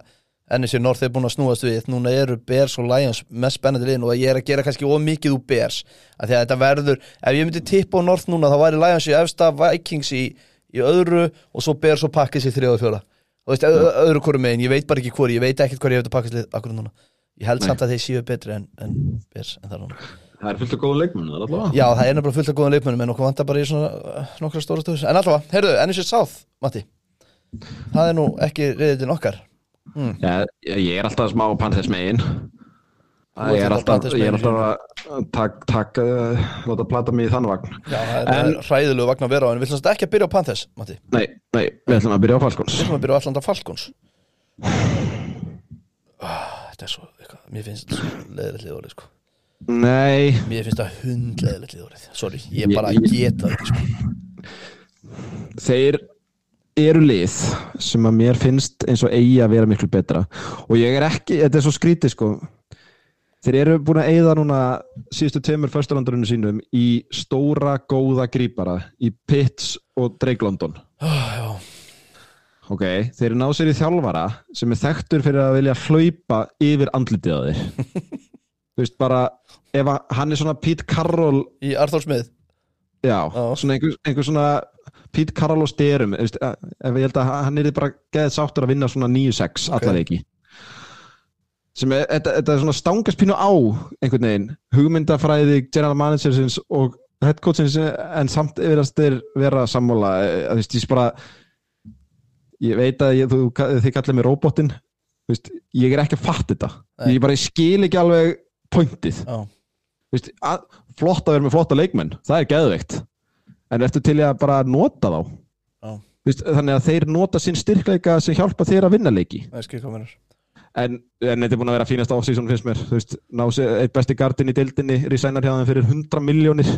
NSC North er búin að snúast við, núna eru Bears og Lions mest spennandi liðin og ég er að gera kannski ómikið úr Bears, af því að þetta verður ef ég myndi tippa á North núna, þá væri Lions í efsta, Vikings í, í öðru og svo Bears og Packers í þriða og fjóra og veist, ö- öðru hverju megin, ég veit bara ekki hvori, ég veit ekkert hvað ég hef þetta Packers lið akkur núna, ég held Nei. samt að þeir séu betri en, en Bears, en það er núna Það er fullt af góða leikmenn það er allavega. Já, það er nefnilega fullt af góðan leikmennum en okkur vantar bara í svona uh, nokkra stóra stöðus En allavega, heyrðu, NSC South, Matti. Það er nú ekki reyðin okkar. Já, ég er alltaf smá Panthers megin. Ég er alltaf alltaf, ég er alltaf að tak, tak, uh, láta plata mig í þann vagn. Já, það er, hræðilegu vagn að vera á En við ætlum ekki að byrja á Panthers, Matti. Við Nei, nei, við ætlum að byrja á Falcons. Ætlum að byrja á Atlanta Falcons. Ah, Þetta er svo, eitthvað, mér finnst þetta svo leðilegt liðorið, sko Nei, Mér finnst það hundleðilegt liðorið Sorry, ég bara ég- geta ekki, sko. Þeir eru lið sem að mér finnst eins og eigi að vera miklu betra. Og ég er ekki, þetta er svo skrítið sko. Þeir eru búin að eigða núna síðustu tveimur försturlandurinu sínum í stóra góða grípara í Pitts og Drake London. Já, ok, þeir eru náð sér í þjálfara sem er þekktur fyrir að vilja hlaupa yfir andlitið á þeir þú veist bara ef hann er svona Pete Carroll í Arthur Smith já, Já. svona einhver, einhver svona Pete Carroll og styrum eh, ef ég held að hann er bara geðið sáttur að vinna svona 9-6 Ok. allar ekki sem er, þetta, er svona stangast pínu á einhvern veginn, hugmyndafræði general managersins og headcoachins en samt yfirast er vera sammála, eh, þú veist, ég bara ég veit að ég, þú, þið kallið mig róbotinn þú veist, ég er ekki að fatta þetta Nei. ég bara skil ekki alveg pointið. Þú veist, að, flott að vera með flotta leikmenn það er geðveikt. En ertu til að bara nota þá. Þú veist, þannig að þeir nota sinn styrkleika sem hjálpa þér að vinna leiki. En, en þetta er búin að vera fínast off-season finnst mér. Þú veist, ná eitt besti gardin í deildinni resignar hjá þeim fyrir 100 miljónir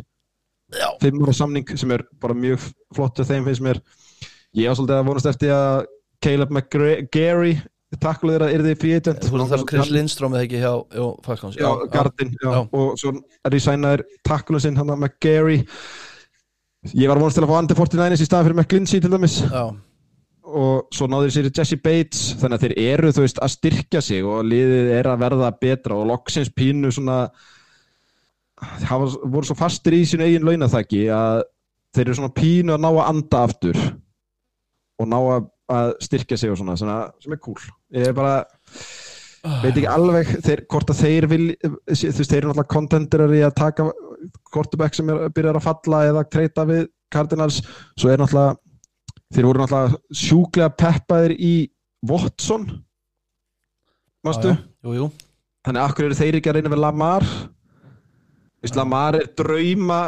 5 ára samning sem er bara mjög flott þeim finnst mér. Ég svolítið að vonast eftir að Caleb McGarry takkuð þeirra er þið veist það er Chris Lindstrom eða ekki hjá, hjá Falcons. Já, Gardin já. Já. og svo resignaður takkulun sinn hann að McGarry. Ég var vonast til að fá Andy 49ers í staðan fyrir McGlinchey til dæmis. Já, og svo náður sér Jesse Bates. Þannig að þeir eru þú veist að styrkja sig og liðið er að verða betra og loksins pínu svona hafa, voru svo fastir í sínu eigin launathæki að þeir eru svona pínu að ná að anda aftur og ná að, að styrkja sig og svona, svona sem er cool. Ég er bara veit ekki alveg þeir, hvort að þeir vil þú veist, þeir eru náttúrulega contenderar í að taka quarterback sem er, byrjar að falla eða treyta við Cardinals. Svo er náttúrulega þeir voru náttúrulega sjúklega peppaðir í Watson. Mástu, já, jú, jú. Þannig að akkur eru þeir ekki að reyna við Lamar? Þú veist, Lamar er drauma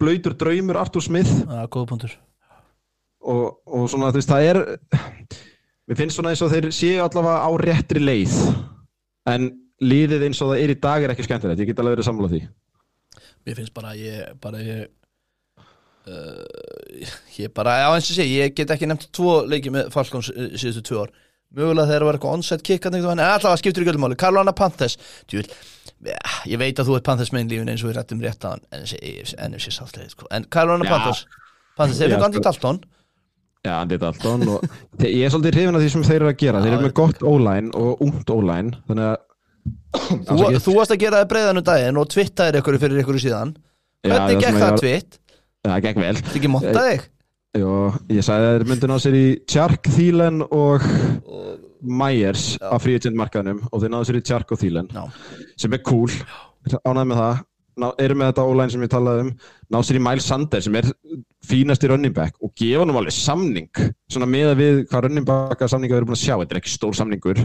blöytur draumur Arthur Smith. Já, góða punktur og, og svona þú veist það er mér finnst svona eins og þeir séu allavega á réttri leið. En líðið eins og það er í dag er ekki skemmtilegt, ég get alveg verið sammála því. Mér finnst bara að ég bara ég uh, ég bara, já eins og sé ég get ekki nefnt tvo leiki með Falcons uh, síðustu tvö ár. Mögulega þegar það var eitthvað onside kick en allavega skiptur ekki öllum máli. Carolina Panthers djúl, ja, ég veit að þú ert Panthers megin lífin eins og við rættum rétt á hann NFC saltleið sko. en Carolina Já. Panthers. Panthers, þeir fyrir Andy sko. Dalton Já, Andy Dalton og ég er svolítið hrifin af því sem þeir eru að gera. Þeir eru með gott ó-line og ungt ó-line þannig að þú, þú varst að gera það breiðan um daginn og twittaðir ykkur fyrir ykkur síðan. Hvernig gekk það twitt? Já, það gekk vel. Þetta ekki monta þig? Jó, ég sagði að þeir myndu ná sér í Chark, Thielen og Myers á free agent markaðnum og þeir náðu sér í Chark og Já, sem er cool, ánægð með það ná, eru með þetta ó-line sem ég talaði um ná sér í Miles Sanders sem er fínasti running back og gefa hann alveg samning svona meða við hvað running backa samninga við erum búin að sjá, þetta er ekki stór samningur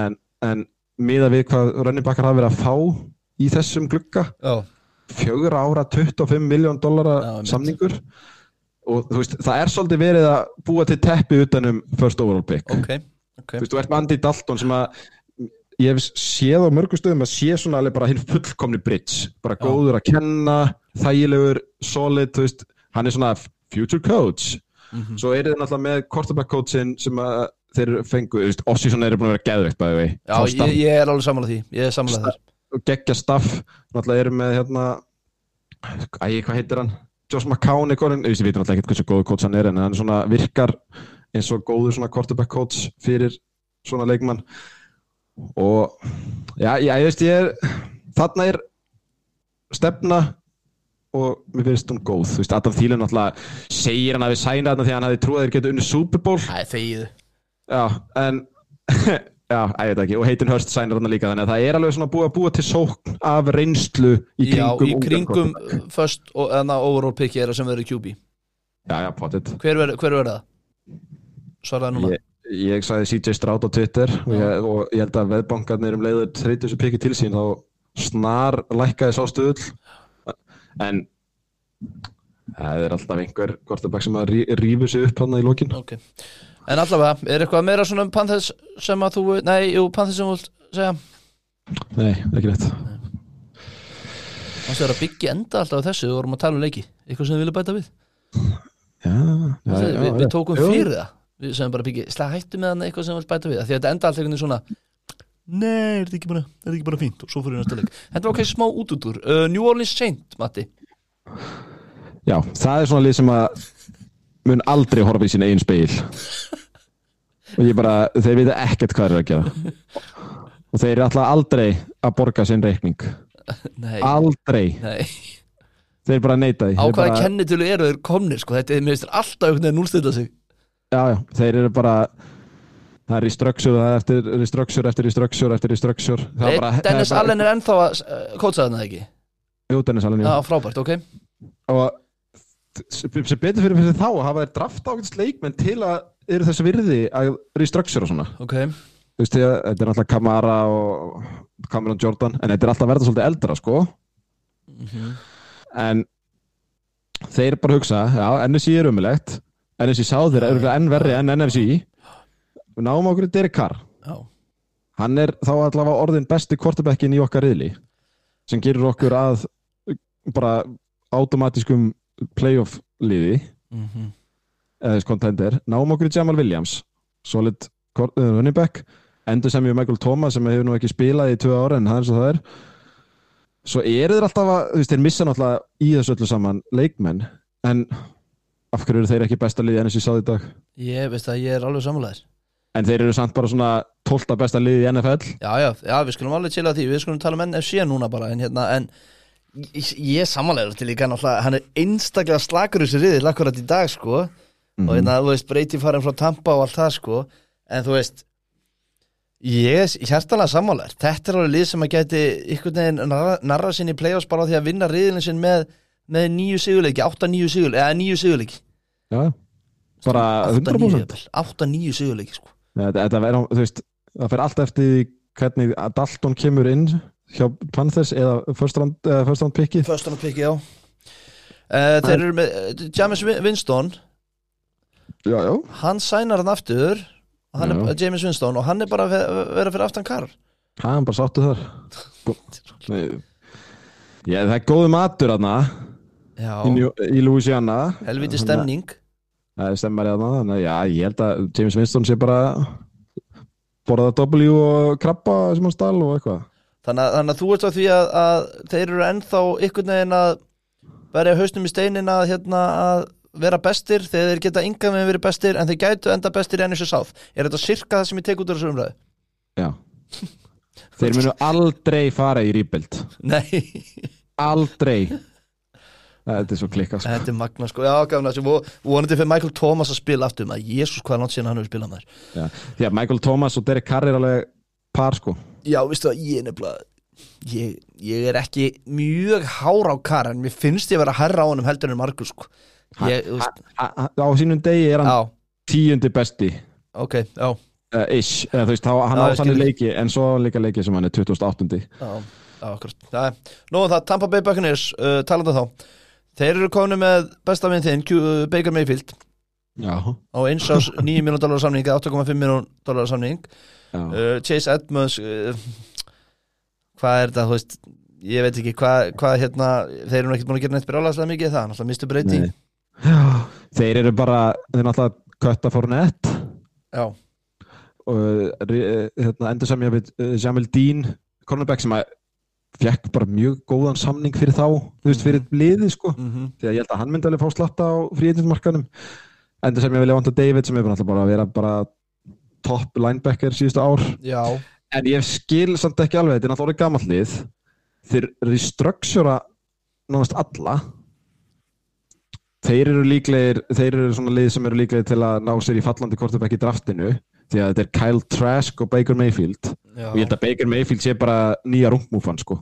en, en meða við hvað running backar hafa verið að fá í þessum glugga já, fjögur ára 25 miljón dollara samningur. Og þú veist, það er svolítið verið að búa til teppi utanum first overall pick. Ok, ok. Þú veist, þú ert með Andy Dalton sem að ég hef séð á mörgum stöðum að sé svona alveg bara hinn fullkomni bridge. Bara Já. góður að kenna, þægilegur solid, þú veist, hann er svona future coach, Mhm. svo er þið náttúrulega með quarterback coachin sem að þeir fengu, þú veist, Ossísson er búin að vera geðveikt bæði vei, Já, ég, ég er alveg sammála því Ég er sammála þar og geggja staff. Náttúrulega eru með hérna æ, hvað heitir hann? Josh McCown eitthvað, en ég veit náttúrulega ekkert hversu góðu coach hann er en hann svona virkar eins og góður svona quarterback coach fyrir svona leikmann og já, já ég veist ég er þarna er stefna og mér finnst hún góð, þú veist, Adam Thielen náttúrulega segir hann að við sæna þarna því hann hafi trúið að þeir geta unni Super Bowl. Æ, þegiðu Já, en Já, ég veit ekki, og heitin Hörst sænir hann líka þannig að það er alveg svona búið að búa til sókn af reynslu í Já, kringum í ungan kringum. First og enna overall pick er það sem verður QB Já, já, potið hver verður það? Svaraði núna. Ég, ég sagði CJ Stroud á Twitter og ég, og ég held að veðbankarnir um leiður þreytu þessu pikki til sín þá snar lækkaði sá stuðl en það er alltaf einhver quarterback sem að rí, rífur sig upp hann í lokin. Ok. En allavega, er eitthvað meira svona um Panthers sem að þú Nei, jú, Panthers sem þú vilt segja? Nei, ekki neitt Það er að byggja enda alltaf á þessu Við vorum að tala um leiki. Eitthvað sem þið vilja bæta við. Já, já, við, já, við, við já. tókum fyrir það Við sem bara byggja Slag hættu með hann eitthvað sem þið vilt bæta við Því að þetta enda alltaf einhvern veginn svona Nei, er þetta ekki bara, er þetta ekki bara fínt? Og svo fyrir næsta leik. Þetta var ok smá útútur uh, New Orleans Saint, Matti. Já, það er svona lið sem að mun aldrei horfa í sín eigin speil og ég bara, þeir vita ekkert hvað þeir að gera. Og þeir eru alltaf aldrei að borga sinn reikning. Nei, aldrei, nei. Þeir bara neita því. Á hvaða bara, kennitölu eru þeir komnir sko? Þetta er alltaf einhvern veginn núlstönda sig já, já, þeir eru bara það er restructure, það er eftir restructure eftir restructure eftir bara, Dennis bara, Allen er ennþá að uh, kótsa þarna ekki? Jú, Dennis Allen, Já, já frábært, ok. Og sem betur fyrir fyrir þá að hafa þeir drafta ákveðs leikmenn til að eru þessi virði að restructure og svona. Ok, þú veist, ég, þetta er alltaf Kamara og Cameron Jordan en þetta er alltaf að verða svolítið eldra sko. Mhm. en þeir bara hugsa já, NSI er umilegt NSI sáður er örugglega enn verri enn NFC við náum okkur Derek Carr. Já, hann er þá allavega orðin besti quarterbackin í okkar riðli sem gerir okkur að bara automatískum playoff liði. Mhm. Eða þess contender, náum okkur Jamal Williams. Solid uh, running back. Endur sem ég Michael Thomas sem hefur nú ekki spilað í tvö ára en það er eins og það er. Svo eru þeir alltaf að, þú veist, þeir missa náttúrulega í þessu öllu saman leikmenn. En af hverju eru þeir ekki besta liði enn þessi sáði í dag? Ég veist að ég er alveg sammálaðir en þeir eru samt bara svona 12. besta liði í NFL Já, já, já, við skulum alveg chilla því. Við skulum tala um NFC núna bara En hérna, en Ég, ég er sammálaður til líka náttúrulega. Hann er einstaklega slakur þessi riðil Akkurat í dag, sko. Og hérna, þú veist, breyti farin frá Tampa og allt það, sko. En þú veist Ég er hjartanlega sammálaður. Þetta er alveg lið sem að geti Ykkur neginn narra, narra sinni í playoffs Bara á því að vinna riðilin sinn með Með nýju sigurleiki, átta nýju sigurleiki Eða nýju sigurleiki. Já, bara 100% 8-9 sigurleiki, sko. Þetta, þetta verður, þú veist, það fer allt eftir hvernig Dalton kemur inn hjá Panthers eða first round, eða first round pickið. First round pick, já. Uh, Þeir eru með uh, James Win- Winston. Já, já, Hann sænar hann aftur hann er. James Winston og hann er bara að ve- vera fyrir aftan Karl hann bara sáttu þar. Nei. Já, það er góðu matur aðna í, í Louisiana. Helviti að- stemning. Það er stemmar Þannig að já, ég held að James Winston sé bara borða W og krabba sem hann stál og eitthvað. Þannig að, þannig að þú ert á því að, að þeir eru ennþá ykkur neginn að verja hausnum í steinin að, hérna, að vera bestir þegar þeir geta yngan með verið bestir en þeir gætu enda bestir í NSU South. Er þetta sirka það sem ég tek út úr þessu umræðu? Já. Þeir munu aldrei fara í rebuild. Nei, Aldrei Þetta er svo klikkað sko. þetta er magna sko. Já, gafna og vonandi fyrir Michael Thomas að spila aftur. Með Jésús hvað er langt síðan hann hefur spilað með þér Já. Því að Michael Thomas og Derek Carr er alveg par sko. Já, veistu það, ég er nefnilega ég, ég er ekki mjög hár á kar en mér finnst ég vera hærra á honum heldur en Markus sko. ég, þú veist, A- a- Á sínum degi er hann Já, tíundi besti. Ok, já, uh, ish, eða þú veist, þá, hann á þannig leiki en svo á hann líka leiki sem hann er 2008 já, akkurat. Nú um það, Tampa Bay Buccaneers uh, talandi þá, þeir eru konu með besta minn þinn, uh, Baker Mayfield. Já, á eins ás 9 miljón dólar samning eða 8,5 miljón dólar samning. Uh, Chase Edmonds uh, hvað er þetta, þú veist ég veit ekki hvað, hvað hérna þeir eru ekkert búin að gera neitt brjálæðslega mikið það, náttúrulega mistu breyti Þeir eru bara þeir náttúrulega kötta fór nett Já, og uh, hérna, endur sem ég við uh, Jamil Dean, cornerback sem að fekk bara mjög góðan samning fyrir þá, þú veist, fyrir liðið sko. Mhm. Því að ég held að hann myndi alveg fá slatta á fríðinmarkanum endur sem ég vilja vanta David sem er bara, bara að vera bara topp linebacker síðustu ár. Já, en ég skil samt ekki alveg, þetta er náttúrulega orðið gamall lið. Þeir restructura nánast alla. Þeir eru líklegir þeir eru svona lið sem eru líklegir til að ná sér í fallandi quarterback í draftinu því að þetta er Kyle Trask og Baker Mayfield. Já. Og ég held að Baker Mayfield sé bara nýja rungmúfan sko.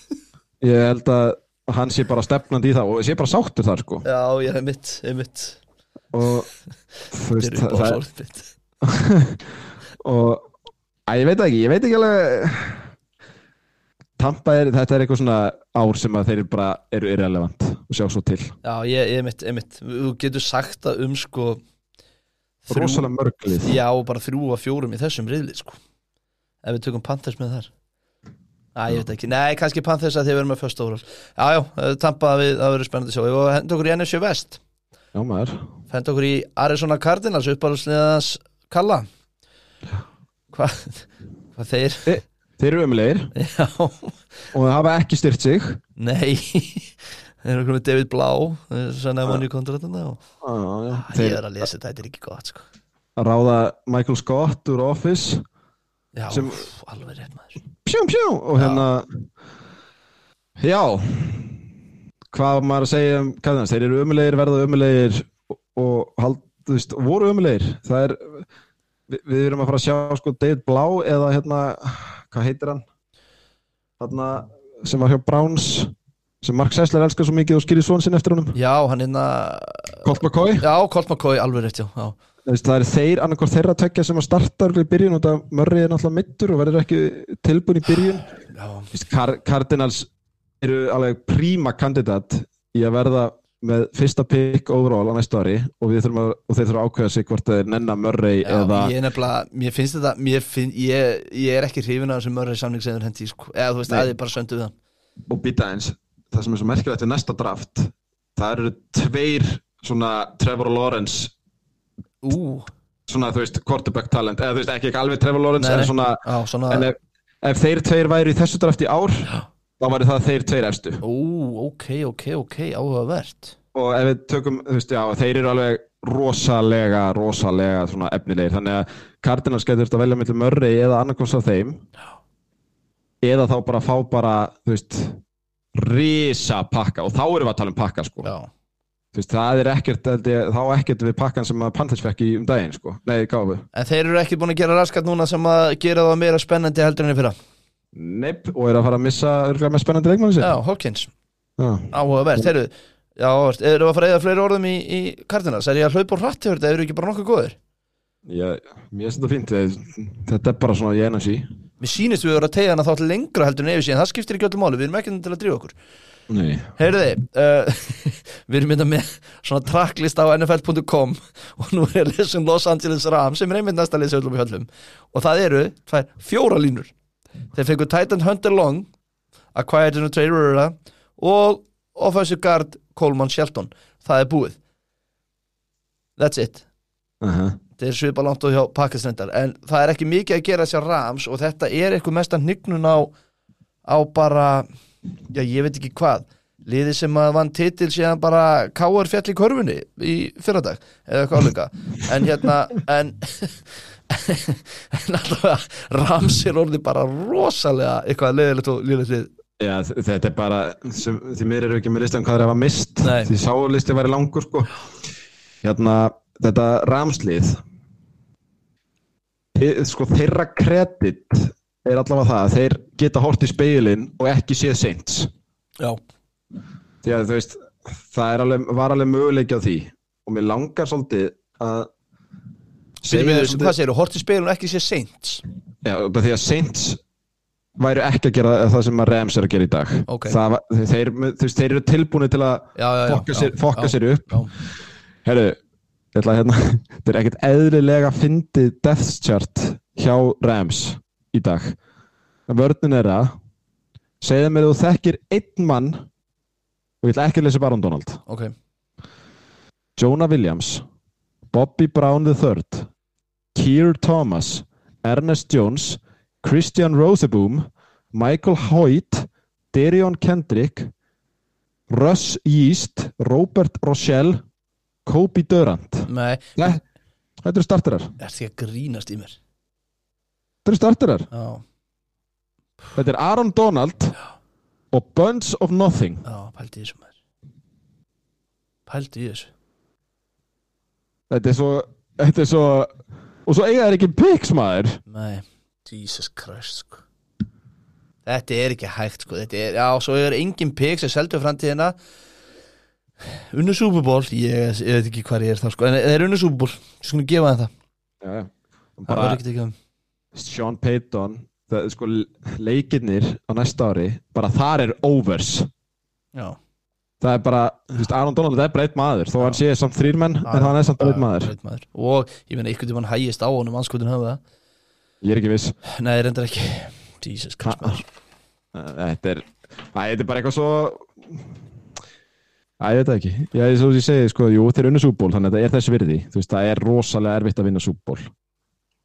Ég held að hann sé bara stefnandi í það og sé bara sáttur þar sko. Já, ég hef mitt, ég hef mitt. Og þú veist, er það, mitt. Og að ég veit ekki, ég veit ekki alveg Tampa er, þetta er eitthvað svona ár sem að þeir bara eru irrelevant og sjá svo til. Já, ég, hef mitt, ég hef mitt. Þú getur sagt það um sko rosalega mörglið Já, bara þrjú og fjórum í þessum riðli sko. Ef við tökum Panthers með þar. Æ, ég veit ekki, nei, kannski Panthers að þið verðum með först óral Já, já, eh, Tampa við, það verður spennandi sjá. Og henda okkur í NFC West? Já maður. Henda okkur í Arizona Cardinals uppáhaldsliðans Kalla. Hvað hva þeir þeir eru umlegir Já, og það hafa ekki styrt sig. Nei Þeir eru okkur með David Blau Sannaði manni í kontratuna og ah, já. Ég er að lesa þetta, þetta er ekki gott sko. Ráða Michael Scott úr Office. Já, Sem- úff, alveg rétt maður. Pjúm pjúm og hérna já. Hvað maður að segja um Cardinals, þeir eru umulegir, verða umulegir og, hald, þú veist, voru umulegir það er við, við erum að fara að sjá sko David Blá eða hérna, hvað heitir hann? Þarna sem var hjá Browns sem Mark Sessler elskar svo mikið og skýrir svon sinn eftir honum Já, hann hérna Colt McCoy, Já, Colt McCoy, alveg rétt, já, já. Það er þeir annarkor þeirra tvekja sem að starta í byrjun og það Murray er náttúrulega mittur og verður ekki tilbúin í byrjun Car Cardinals eru alveg príma kandidat í að verða með fyrsta pick overall á næstu ári og, að, og þeir þurfum að ákveða sig hvort þeir nenna Murray Já, eða ég er mér finnst þetta mér finn, ég, ég er ekki hrifin af þessum mörri samning sem þeir hendi, sko. eða þú veist, Nei. að þið bara söndu við hann og býta eins það sem er svo merkilegt við næsta draft það eru tveir svona Trevor Lawrence Ú, svona þú veist quarterback talent. Eða þú veist ekki, alveg Trevor Lawrence Nei, en svona já, svona en ef, ef þeir tveir væri í þessu draft í ár þá væri það þeir tveir efstu. Ú, ok, ok, ok, áhugavert. Og ef við tökum, þú veist, já, þeir eru alveg rosalega, rosalega svona efnilegir, þannig að Cardinals getur þetta velja mellir mörri eða annarkos af þeim. Eða þá bara fá bara, þú veist risa pakka og þá erum við að tala um pakka, sko. Já, þú veist, það er ekkert, ég, þá ekkert við pakkan sem að Panthers fekk í um daginn, sko. Nei, gáfu, en þeir eru ekki búin að gera raskat núna sem að gera það meira spennandi heldur enn í fyrra? Nepp og er að fara að missa örgulega með spennandi leikmanni sér Já, Hawkins, já. áhugavert, þeir eru Já, eru að fara að eða fleiri orðum í, í Cardinals, er ég að hlaupa úr hratt yfir þetta, eru ekki bara nokkuð góðir? Ég, mér finnst þetta fínt, þetta er bara svona ég energy Mér sýnist við að vera að tegja hana þá til lengra heldur en yfir síðan, það skiptir ekki öllu máli, við erum ekki til að drífa okkur. Nei. Heyrði, uh, við erum mynda með svona tracklist á nfl.com og nú er að lesa um Los Angeles Rams sem er einmitt næsta lesa öllum í höllum. Og það eru tvær, fjóra línur. Þeir fengu Titan Hunter Long Acquired in a Trade Rura og Offensive Guard Coleman Shelton. Það er búið. That's it. Uh -huh. Þetta er svipa langt og hjá Pakistandar en það er ekki mikið að gera sér Rams og þetta er eitthvað mesta hnignun á á bara já ég veit ekki hvað liði sem að vann titil síðan bara káar fjall í körfunni í fyrradag eða eitthvað áleika en hérna en, en allavega Rams er orðið bara rosalega eitthvað leiðilegt og liðilegt lið Já, þetta er bara, sem, því mér eru ekki með listan hvað þeir hafa mist, Nei. því sálisti væri langur sko. Hérna, þetta ramslið, sko þeirra kredit er allavega það að þeir geta hort í speilin og ekki séð seint. já, Því að þú veist, það alveg, var alveg möguleiki á því. Og mér langar svolítið að Fyrir við, svolítið- hvað segir þú, hort í speilun og ekki sé seint Já, því að Saints væru ekki að gera það sem að Rams er að gera í dag. Ok. það, þeir, veist, þeir eru tilbúinu til að já, já, já, fokka, sér, fokka sér upp. Já. Herru, ætla hérna þetta er ekkert eðlilega fyndið death chart hjá Rams í dag. Vörnin er að segja mér að þú þekkir einn mann og ég ætla ekki að lesa Baron Donald. Ok, Jonah Williams Bobby Brown III Keir Thomas Ernest Jones Christian Roseboom Michael Hoyt Derion Kendrick Russ Yeast Robert Rochelle Kobe Durant. Nei, Nei, þetta eru starterar. Er því að grínast í mér? Þetta eru starterar. Já, Þetta er Aaron Donald og Bunch of Nothing. Já, pældi í þessu maður. Pældi í þessu. Þetta er svo Þetta er svo Og svo eiga þær ekki picks maður. Nei, Jesus Christ sko. Þetta er ekki hægt sko. Þetta er, Já, svo er engin pik sem seldu framtíðina Unnu Super Bowl ég, ég veit ekki hvað ég er þá sko. En það er unnu Super Bowl, við skulum gefa það. Já, já. Það Bara verður ekki um. Sean Payton það, sko, leikirnir á næsta ári bara þar er overs. Já, það er bara, þú veist, Aaron Donald það er bara einn maður, þó hann sé samt þrýr menn Já, en hann er samt einn maður, maður. Og ég meina, ykkur til hann hægist á honum anskotin höfða ég er ekki viss. Nei, reyndar ekki. Jesus Christ maður. Þetta er, æ, þetta er bara eitthvað svo Æ, ég veit það ekki. Já, eins og ég segi, sko, jú, þeir unnu súból, þannig að þetta er þess virði. Þú veist, það er rosalega erfitt að vinna súból.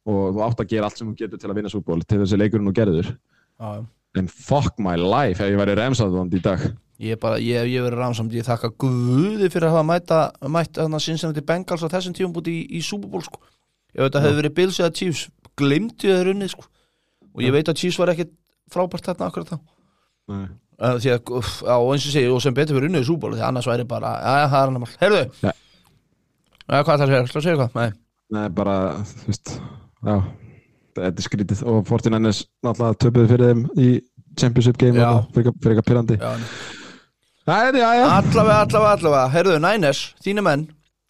Og þú átt að gera allt sem þú getur til að vinna súból, til þessi leikurinn og gerður. Já, já. En fuck my life, ef ég væri remsaðvond í dag. Ég er bara, ég, ég verið ransamt, ég þakka guði fyrir að hafa mæta, mætt að Cincinnati Bengals á þessum tíum búti í, í Bowl sko. Ef þetta hefði verið Bills eða Chiefs, glimtu þeir unnið sko. og ég veit að Chiefs var ekkit frábært þarna akkurat þá Nei. Að, og eins og segi, og sem betur fyrir unnið í súból því annars væri bara, að það er annar mál. Heyrðu, Ja. ja, hvað það segir, slá segja hvað nei, Nei, bara, þú veist, já, þetta er skrítið. Og Fortinanders náttúrulega töpuðu fyrir þeim í Championship game Já. fyrir, eitthvað pyrrandi. já, Já, já, já. allavega, allavega, allavega. Heyrðu, Niners, þínu menn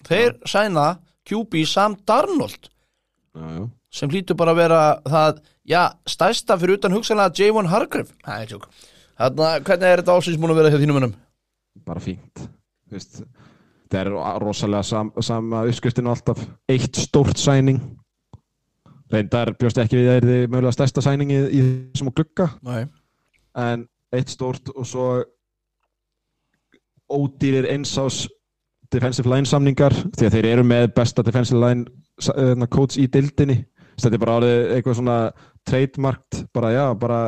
þeir sæna QB Sam Darnold Já, já. sem hlýtur bara að vera það, já, stærsta fyrir utan hugsanlega J1 Hargrave. Nei, tjók Þannig að hvernig er þetta ásins múin að vera hjá þínum mönnum? Bara fínt. Þú veist, það er rosalega sam, sama uppskriftinu alltaf. Eitt stórt sæning. Reyndar bjóst ekki við að það er mögulega stærsta sæningi í þessum að glugga. Nei en eitt stórt og svo ódýrir einsás defensive line samningar því að þeir eru með besta defensive line hérna, coach í dildinni þetta er bara árið eitthvað svona trademarkt, bara já, bara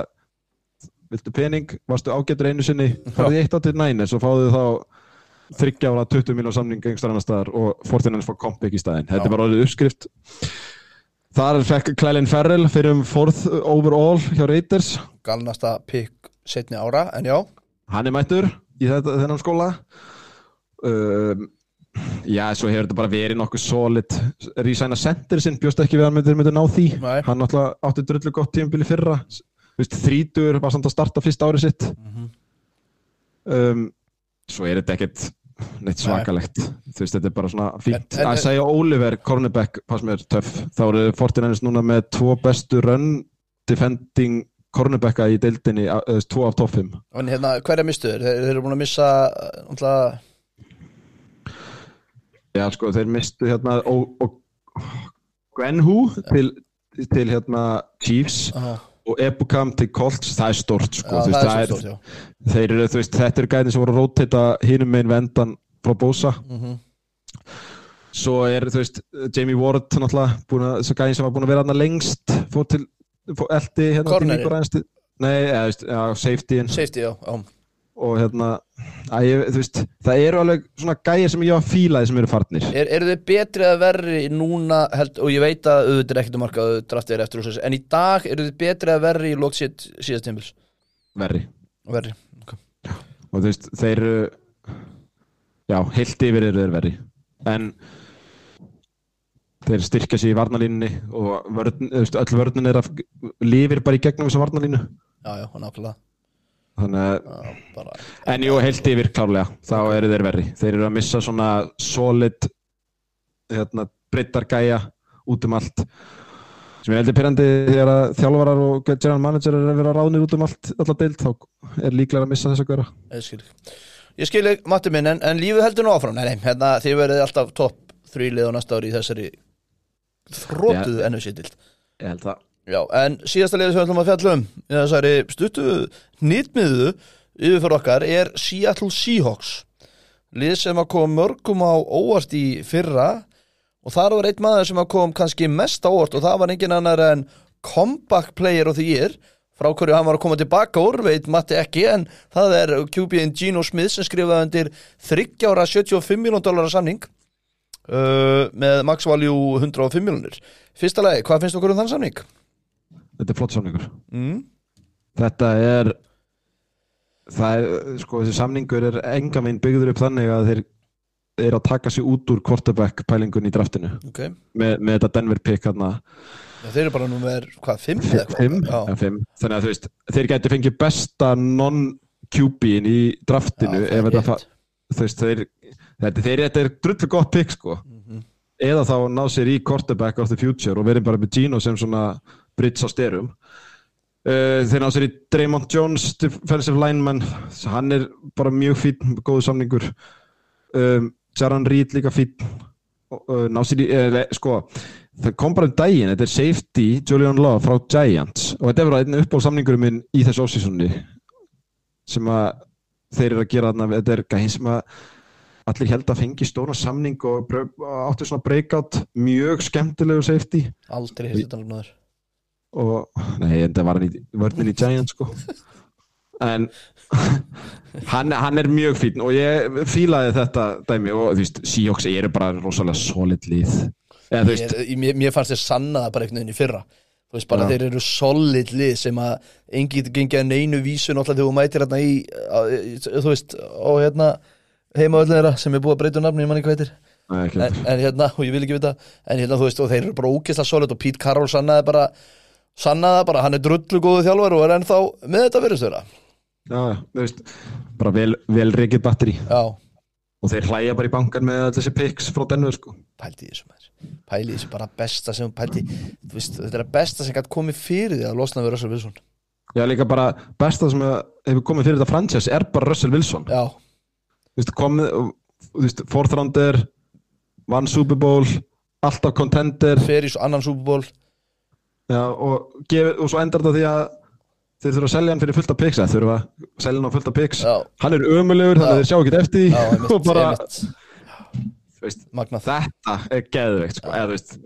viltu pening, varstu ágættur einu sinni? Farið eitt á til næni, svo fáðu þá þryggja ára 20 miljón samning einhverstaðar annar staðar og Fortinanders fá kompik í staðinn. Þetta er bara orðið uppskrift. Þar fekk Clelin Ferrell fyrir um fourth overall hjá Raiders. Galnasta pikk setni ára, en já. Hann er mættur í þetta, þennan skóla. Um, já, svo hefur þetta bara verið nokkuð solid. Rísæna Center sinn bjóst ekki við að hann myndi, ná því. Nei. hann átti drullu gott tímabili fyrra þrítur var samt að starta fyrsta árið sitt. Um, svo er þetta ekkert neitt svakalegt. Þú veist, þetta er bara svona fínt. að segja Oliver, cornerback, pass mér töff. Þá eru Fortinanders núna með tvo bestu run defending cornerbacka í deildinni, tvo af topp 5 En hérna, hverja mistu þeir? Þeir, eru búin að missa uh, náttúrulega, Já, sko, þeir mistu hérna og, og Gwenhu til, til hérna Chiefs. Aha, og Ebukam til Colts, það er stort sko, já, það er svo stórt, já. þeir eru, þú veist, þetta eru gæðin sem voru að rótita hinum megin vendan frá Bosa. Mhm. svo er, þú veist, Jamie Ward náttúrulega, búin að, þessi gæðin sem var búin að vera þarna lengst, fór til fór eldi hérna til Nei, eða, þú veist, já, safetyin. Safety, já, já og hérna, að ég, veist það eru alveg svona gæðir sem ég var að fílaði sem eru farnir. Er, Eru þið betri eða verri núna held, og ég veit að auðvitað er ekkert um markað draftið er eftir svo en í dag eru þið betri eða verri í lók síðast síðast tímpils verri. Verri, ok. Og þú veist, þeir eru já, heilt yfir eru þeir verri. En þeir styrkja sig í varnalínunni og vörn, veist, öll vörnin er að lifir bara í gegnum þessa varnalínu Já, já, nákvæmlega þannig já, bara, en jú, heilt yfir klárlega, þá eru þeir verri. Þeir eru að missa svona solid hérna, breyttar gæja út um allt. Sem er heldur pyrrandi þegar að þjálfarar og general manager er að vera ráðnir út um allt allar deild, þá er líklega að missa þess að gera ég skil Ég skil ekki, Matti minn, en, en lífið heldur nú áfram. Nei, nei, hérna, þið verðið alltaf topp þrýlið á næsta ári í þessari þrótuðu ennu sýtild ég held það Já, en síðasta liðið sem við ætlum að fjalla um í þessari stuttu nýtmiðu yfirfyrir okkar er Seattle Seahawks lið sem að kom mörgum á óvart í fyrra og þar var einn maður sem að kom kannski mest á óvart og það var engin annar en comeback player of the year frá hverju hann var að koma tilbaka úr, veit Matti ekki en það er QB-in Gino Smith sem skrifaði undir 30 ára 75 miljón dólarar samning uh, með max value 105 miljónir Fyrsta lagi, hvað finnst okkur um þann samning? Þetta er flott samningur Mm. Þetta er það er, sko, þessi samningur er enga minn byggður upp þannig að þeir er að taka sig út úr quarterback pælingun í draftinu Ok, með, með þetta Denver pick hérna Já, þeir eru bara hvað, eitthvað? fimm, Já, ja, fimm. þannig að þú veist þeir gæti fengið besta non-QB-in í draftinu Já, ef þetta þú veist þeir þetta, þeir, þetta er drullu gott pick sko Mhm. eða þá ná sér í quarterback of the future og verðum bara með Gino sem svona bridge á styrum uh, þeir ná sér í Draymond Jones defensive lineman, hann er bara mjög fín, góðu samningur. Um, Jaron Reed líka fín uh, ná sér í uh, sko, það kom bara um daginn þetta er safety Julian Love frá Giants. Og þetta er bara einn uppáhaldsamningurum minn í þessu offseasoni sem að þeir eru að gera þarna, þetta er gæðin sem að allir held að fengi stóna samning og áttu svona breakout mjög skemmtilegu safety. Aldrei hefði þetta náður og nei, en það var hann í vörnin í Giants sko. En hann, hann er mjög fín og ég fílaði þetta dæmi og þú veist, Seahawks eru bara rosalega solid lið. Eða veist, Mér, mér, mér fannst þér sanna það bara einhvern veginn í fyrra. Þú veist bara Já. þeir eru solid lið sem að engi getur gengið að neinu vísu náttúrulega þegar þú mætir hérna í, í þú veist, og hérna heimavöldin þeirra sem er búið að breyta um nafni, ég man ekki hvað heitir. En, en hérna, og ég vil ekki vita en hérna, þú veist, og þeir eru bara ógeðslega solid og Pete Carroll sannaði bara sannaði bara, hann er drullu góðu þjálfur og er ennþá með þetta virðistöra Já, þú veist, bara vel, vel reikið batteri. Já, og þeir hlæja bara í bankan með öll þessi picks frá Denver sko. pældi þessu maður. Pældi þessu bara besta sem pældi þú veist, þetta er að besta sem gætt komið fyrir því að losna við Russell Wilson. Já, líka bara besta sem hefur komið fyrir þetta franchise er bara Russell Wilson. Já, Þú veist, komið, þú veist, fourth rounder vann Super Bowl alltaf í svo annan Super Bowl já, og, gefið, og svo endar þetta því að þeir þurfa að selja hann fyrir fullt af picks eða þurfa að selja hann á fullt af picks já, hann er ömulegur þannig að þeir sjá ekki eftir já, einmitt, og bara, veist, þetta er geðveikt sko, eða veist,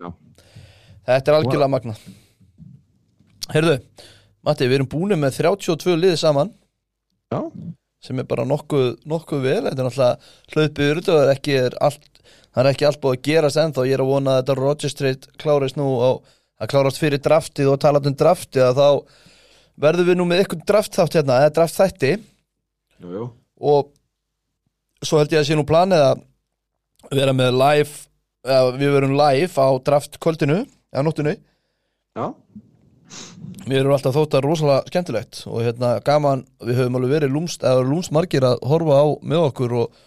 þetta er algjörlega magnað. Heyrðu, Matti, við erum búin með 32 liði saman. Já, sem er bara nokkuð, nokkuð vel. Þetta er náttúrulega hlaupið það er ekki, allt, búið að gerast ennþá. Ég er að vona að þetta Rodgers trade klárist nú á, að klárast fyrir draftið og talað um draftið að þá verðum við nú með ykkur draft þátt hérna eða draft þætti jú, jú. Og svo held ég að sé nú planið að vera með live við verum live á draft kvöldinu eða nóttinu Já, Mér eru alltaf þótt að rosalega skemmtilegt og hérna gaman, við höfum alveg verið lúmst, eða lúmst margir að horfa á með okkur og,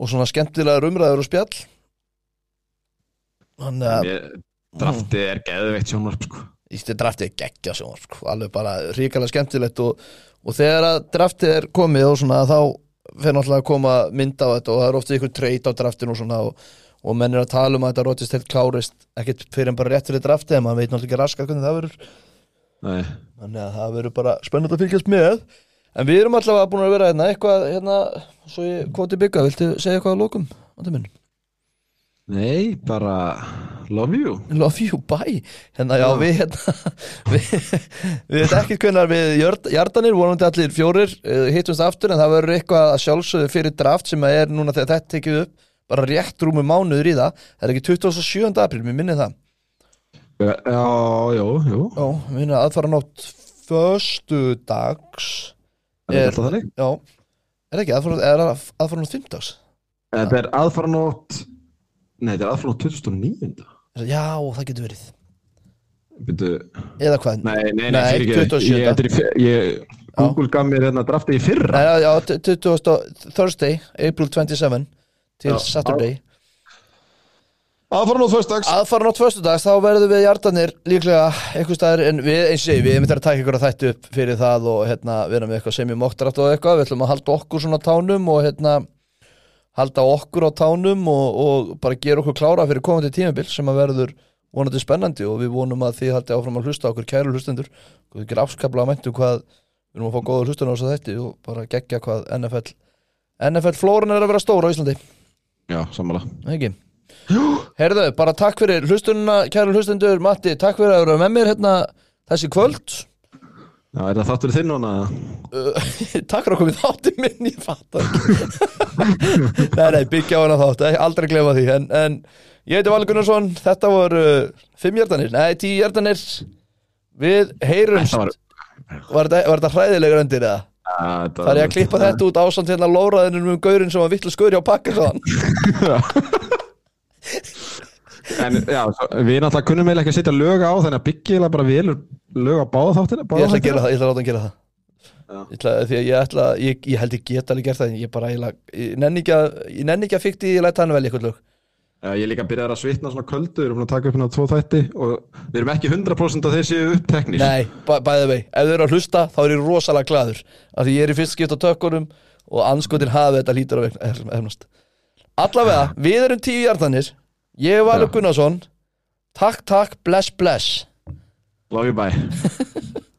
og svona skemmtilegar umræður og spjall. Þannig að draftið er geðveikt sjónvarp sko. Draftið er geggja sjónvar sko, alveg bara ríkala skemmtilegt og, og þegar að draftið er komið og svona þá fer náttúrulega að koma mynd á þetta og það er ofta ykkur treyt á draftinu og svona og, og menn er að tala um að þetta rótist helt klárist ekkert fyrir en bara rétt fyrir draftið en maður veit náttúrulega ekki raskat hvernig það verður. Þannig að það verður bara spennandi að fylgjast með. En við erum allavega búin að vera hérna eitthvað hérna, svo ég kvoti bygga Viltu segja eitthvað að lokum? Nei bara love you Love you, bye Hérna, já, Já. við hérna Við, við veit ekki hvernig við jörd, Jardanir, vonandi allir fjórir uh, Hittumst aftur, en það verður eitthvað að sjálfsögðu fyrir draft sem að er núna þegar þetta tekið upp Bara rétt rúmu mánuður í það Það er ekki 27. apríl, mér minni það Já, jú, jú Já, mér minni aðfara nátt Föstu dags Er þetta alltaf þannig? Já, er það ekki aðfara, er aðfara nátt fimmdags? Þetta er aðfaranótt Nei, þetta er aðfaranótt 2009 Já, það getur verið Byrju, Eða hvað? Nei, nei, nei, Nei, fyrirgefðu. 27.. Ég, fyr- ég, Google gaf mér hérna draftið í fyrra Nei, já, já, 20. Thursday, April 27 til Já. Saturday Aðfaranótt föstudags Aðfara nátt föstudags, þá verðum við hjartanir líklega einhver staðar en við, eins og segi, við erum þetta að taka ykkur að þætti upp fyrir það og hérna, vera með eitthvað sem ég móttrætt og eitthvað, við ætlum að halda okkur svona á tánum og hérna halda okkur á tánum og, og bara gera okkur klára fyrir komandi tímabil sem að verður vonandi spennandi og við vonum að þið haldi áfram að hlusta okkur kæru hlustendur. Og við gerum afskaplega að mæntu hvað við erum að fá góða hlustunum á þessu þætti og bara gegja hvað NFL NFL flóran er að vera stóra á Íslandi. Já, sammála. Ekki? Herðu, bara takk fyrir hlustununa kæru hlustendur, Matti, takk fyrir að vera með mér hérna þessi kvöld Já, er það þáttur þinn núna? uh, Takk fyrir að komið þátti minn, ég fatt ekki. Nei, nei, byggja á hana þátt, eh, aldrei glefa því. En, en ég heiti Valur Gunnarsson þetta voru uh, fimm hjartanir, nei, tíu hjartanir við heyrumst. Var, var þetta, hræðilegur endir eða? Ja, Það er ég að klippa þetta út ásamt hérna lóraðinum um gaurinn sem var vittlu skurri á pakka svo En já, svo, við náttúrulega kunnum eiginlega ekki að setja lög á þannig að byggja bara velur lög á báða þáttina Ég ætla að gera það, ég ætla að láta hann gera það. Ég ætla, því að ég ætla, ég, ég held ég geta alveg gert það ég bara, ég, ég nenni ekki að ég nenni ekki að fikti, ég læta hann velja eitthvað lög Já, ég líka byrjaði að svitna svona köldu, við erum að taka upp hérna tvo þætti og við erum ekki 100% að þeir séu uppteknir. Nei, bæ, bæði vei, ef þau eru að hlusta þá er ég rosalega glaður af því ég er í fyrst skipt á tökkunum og anskotin hafi þetta lítur að vegna efnast Allavega, við erum tíu hjartanir Ég Valur Já. Gunnarsson Takk, takk, bless, bless Love you, bye.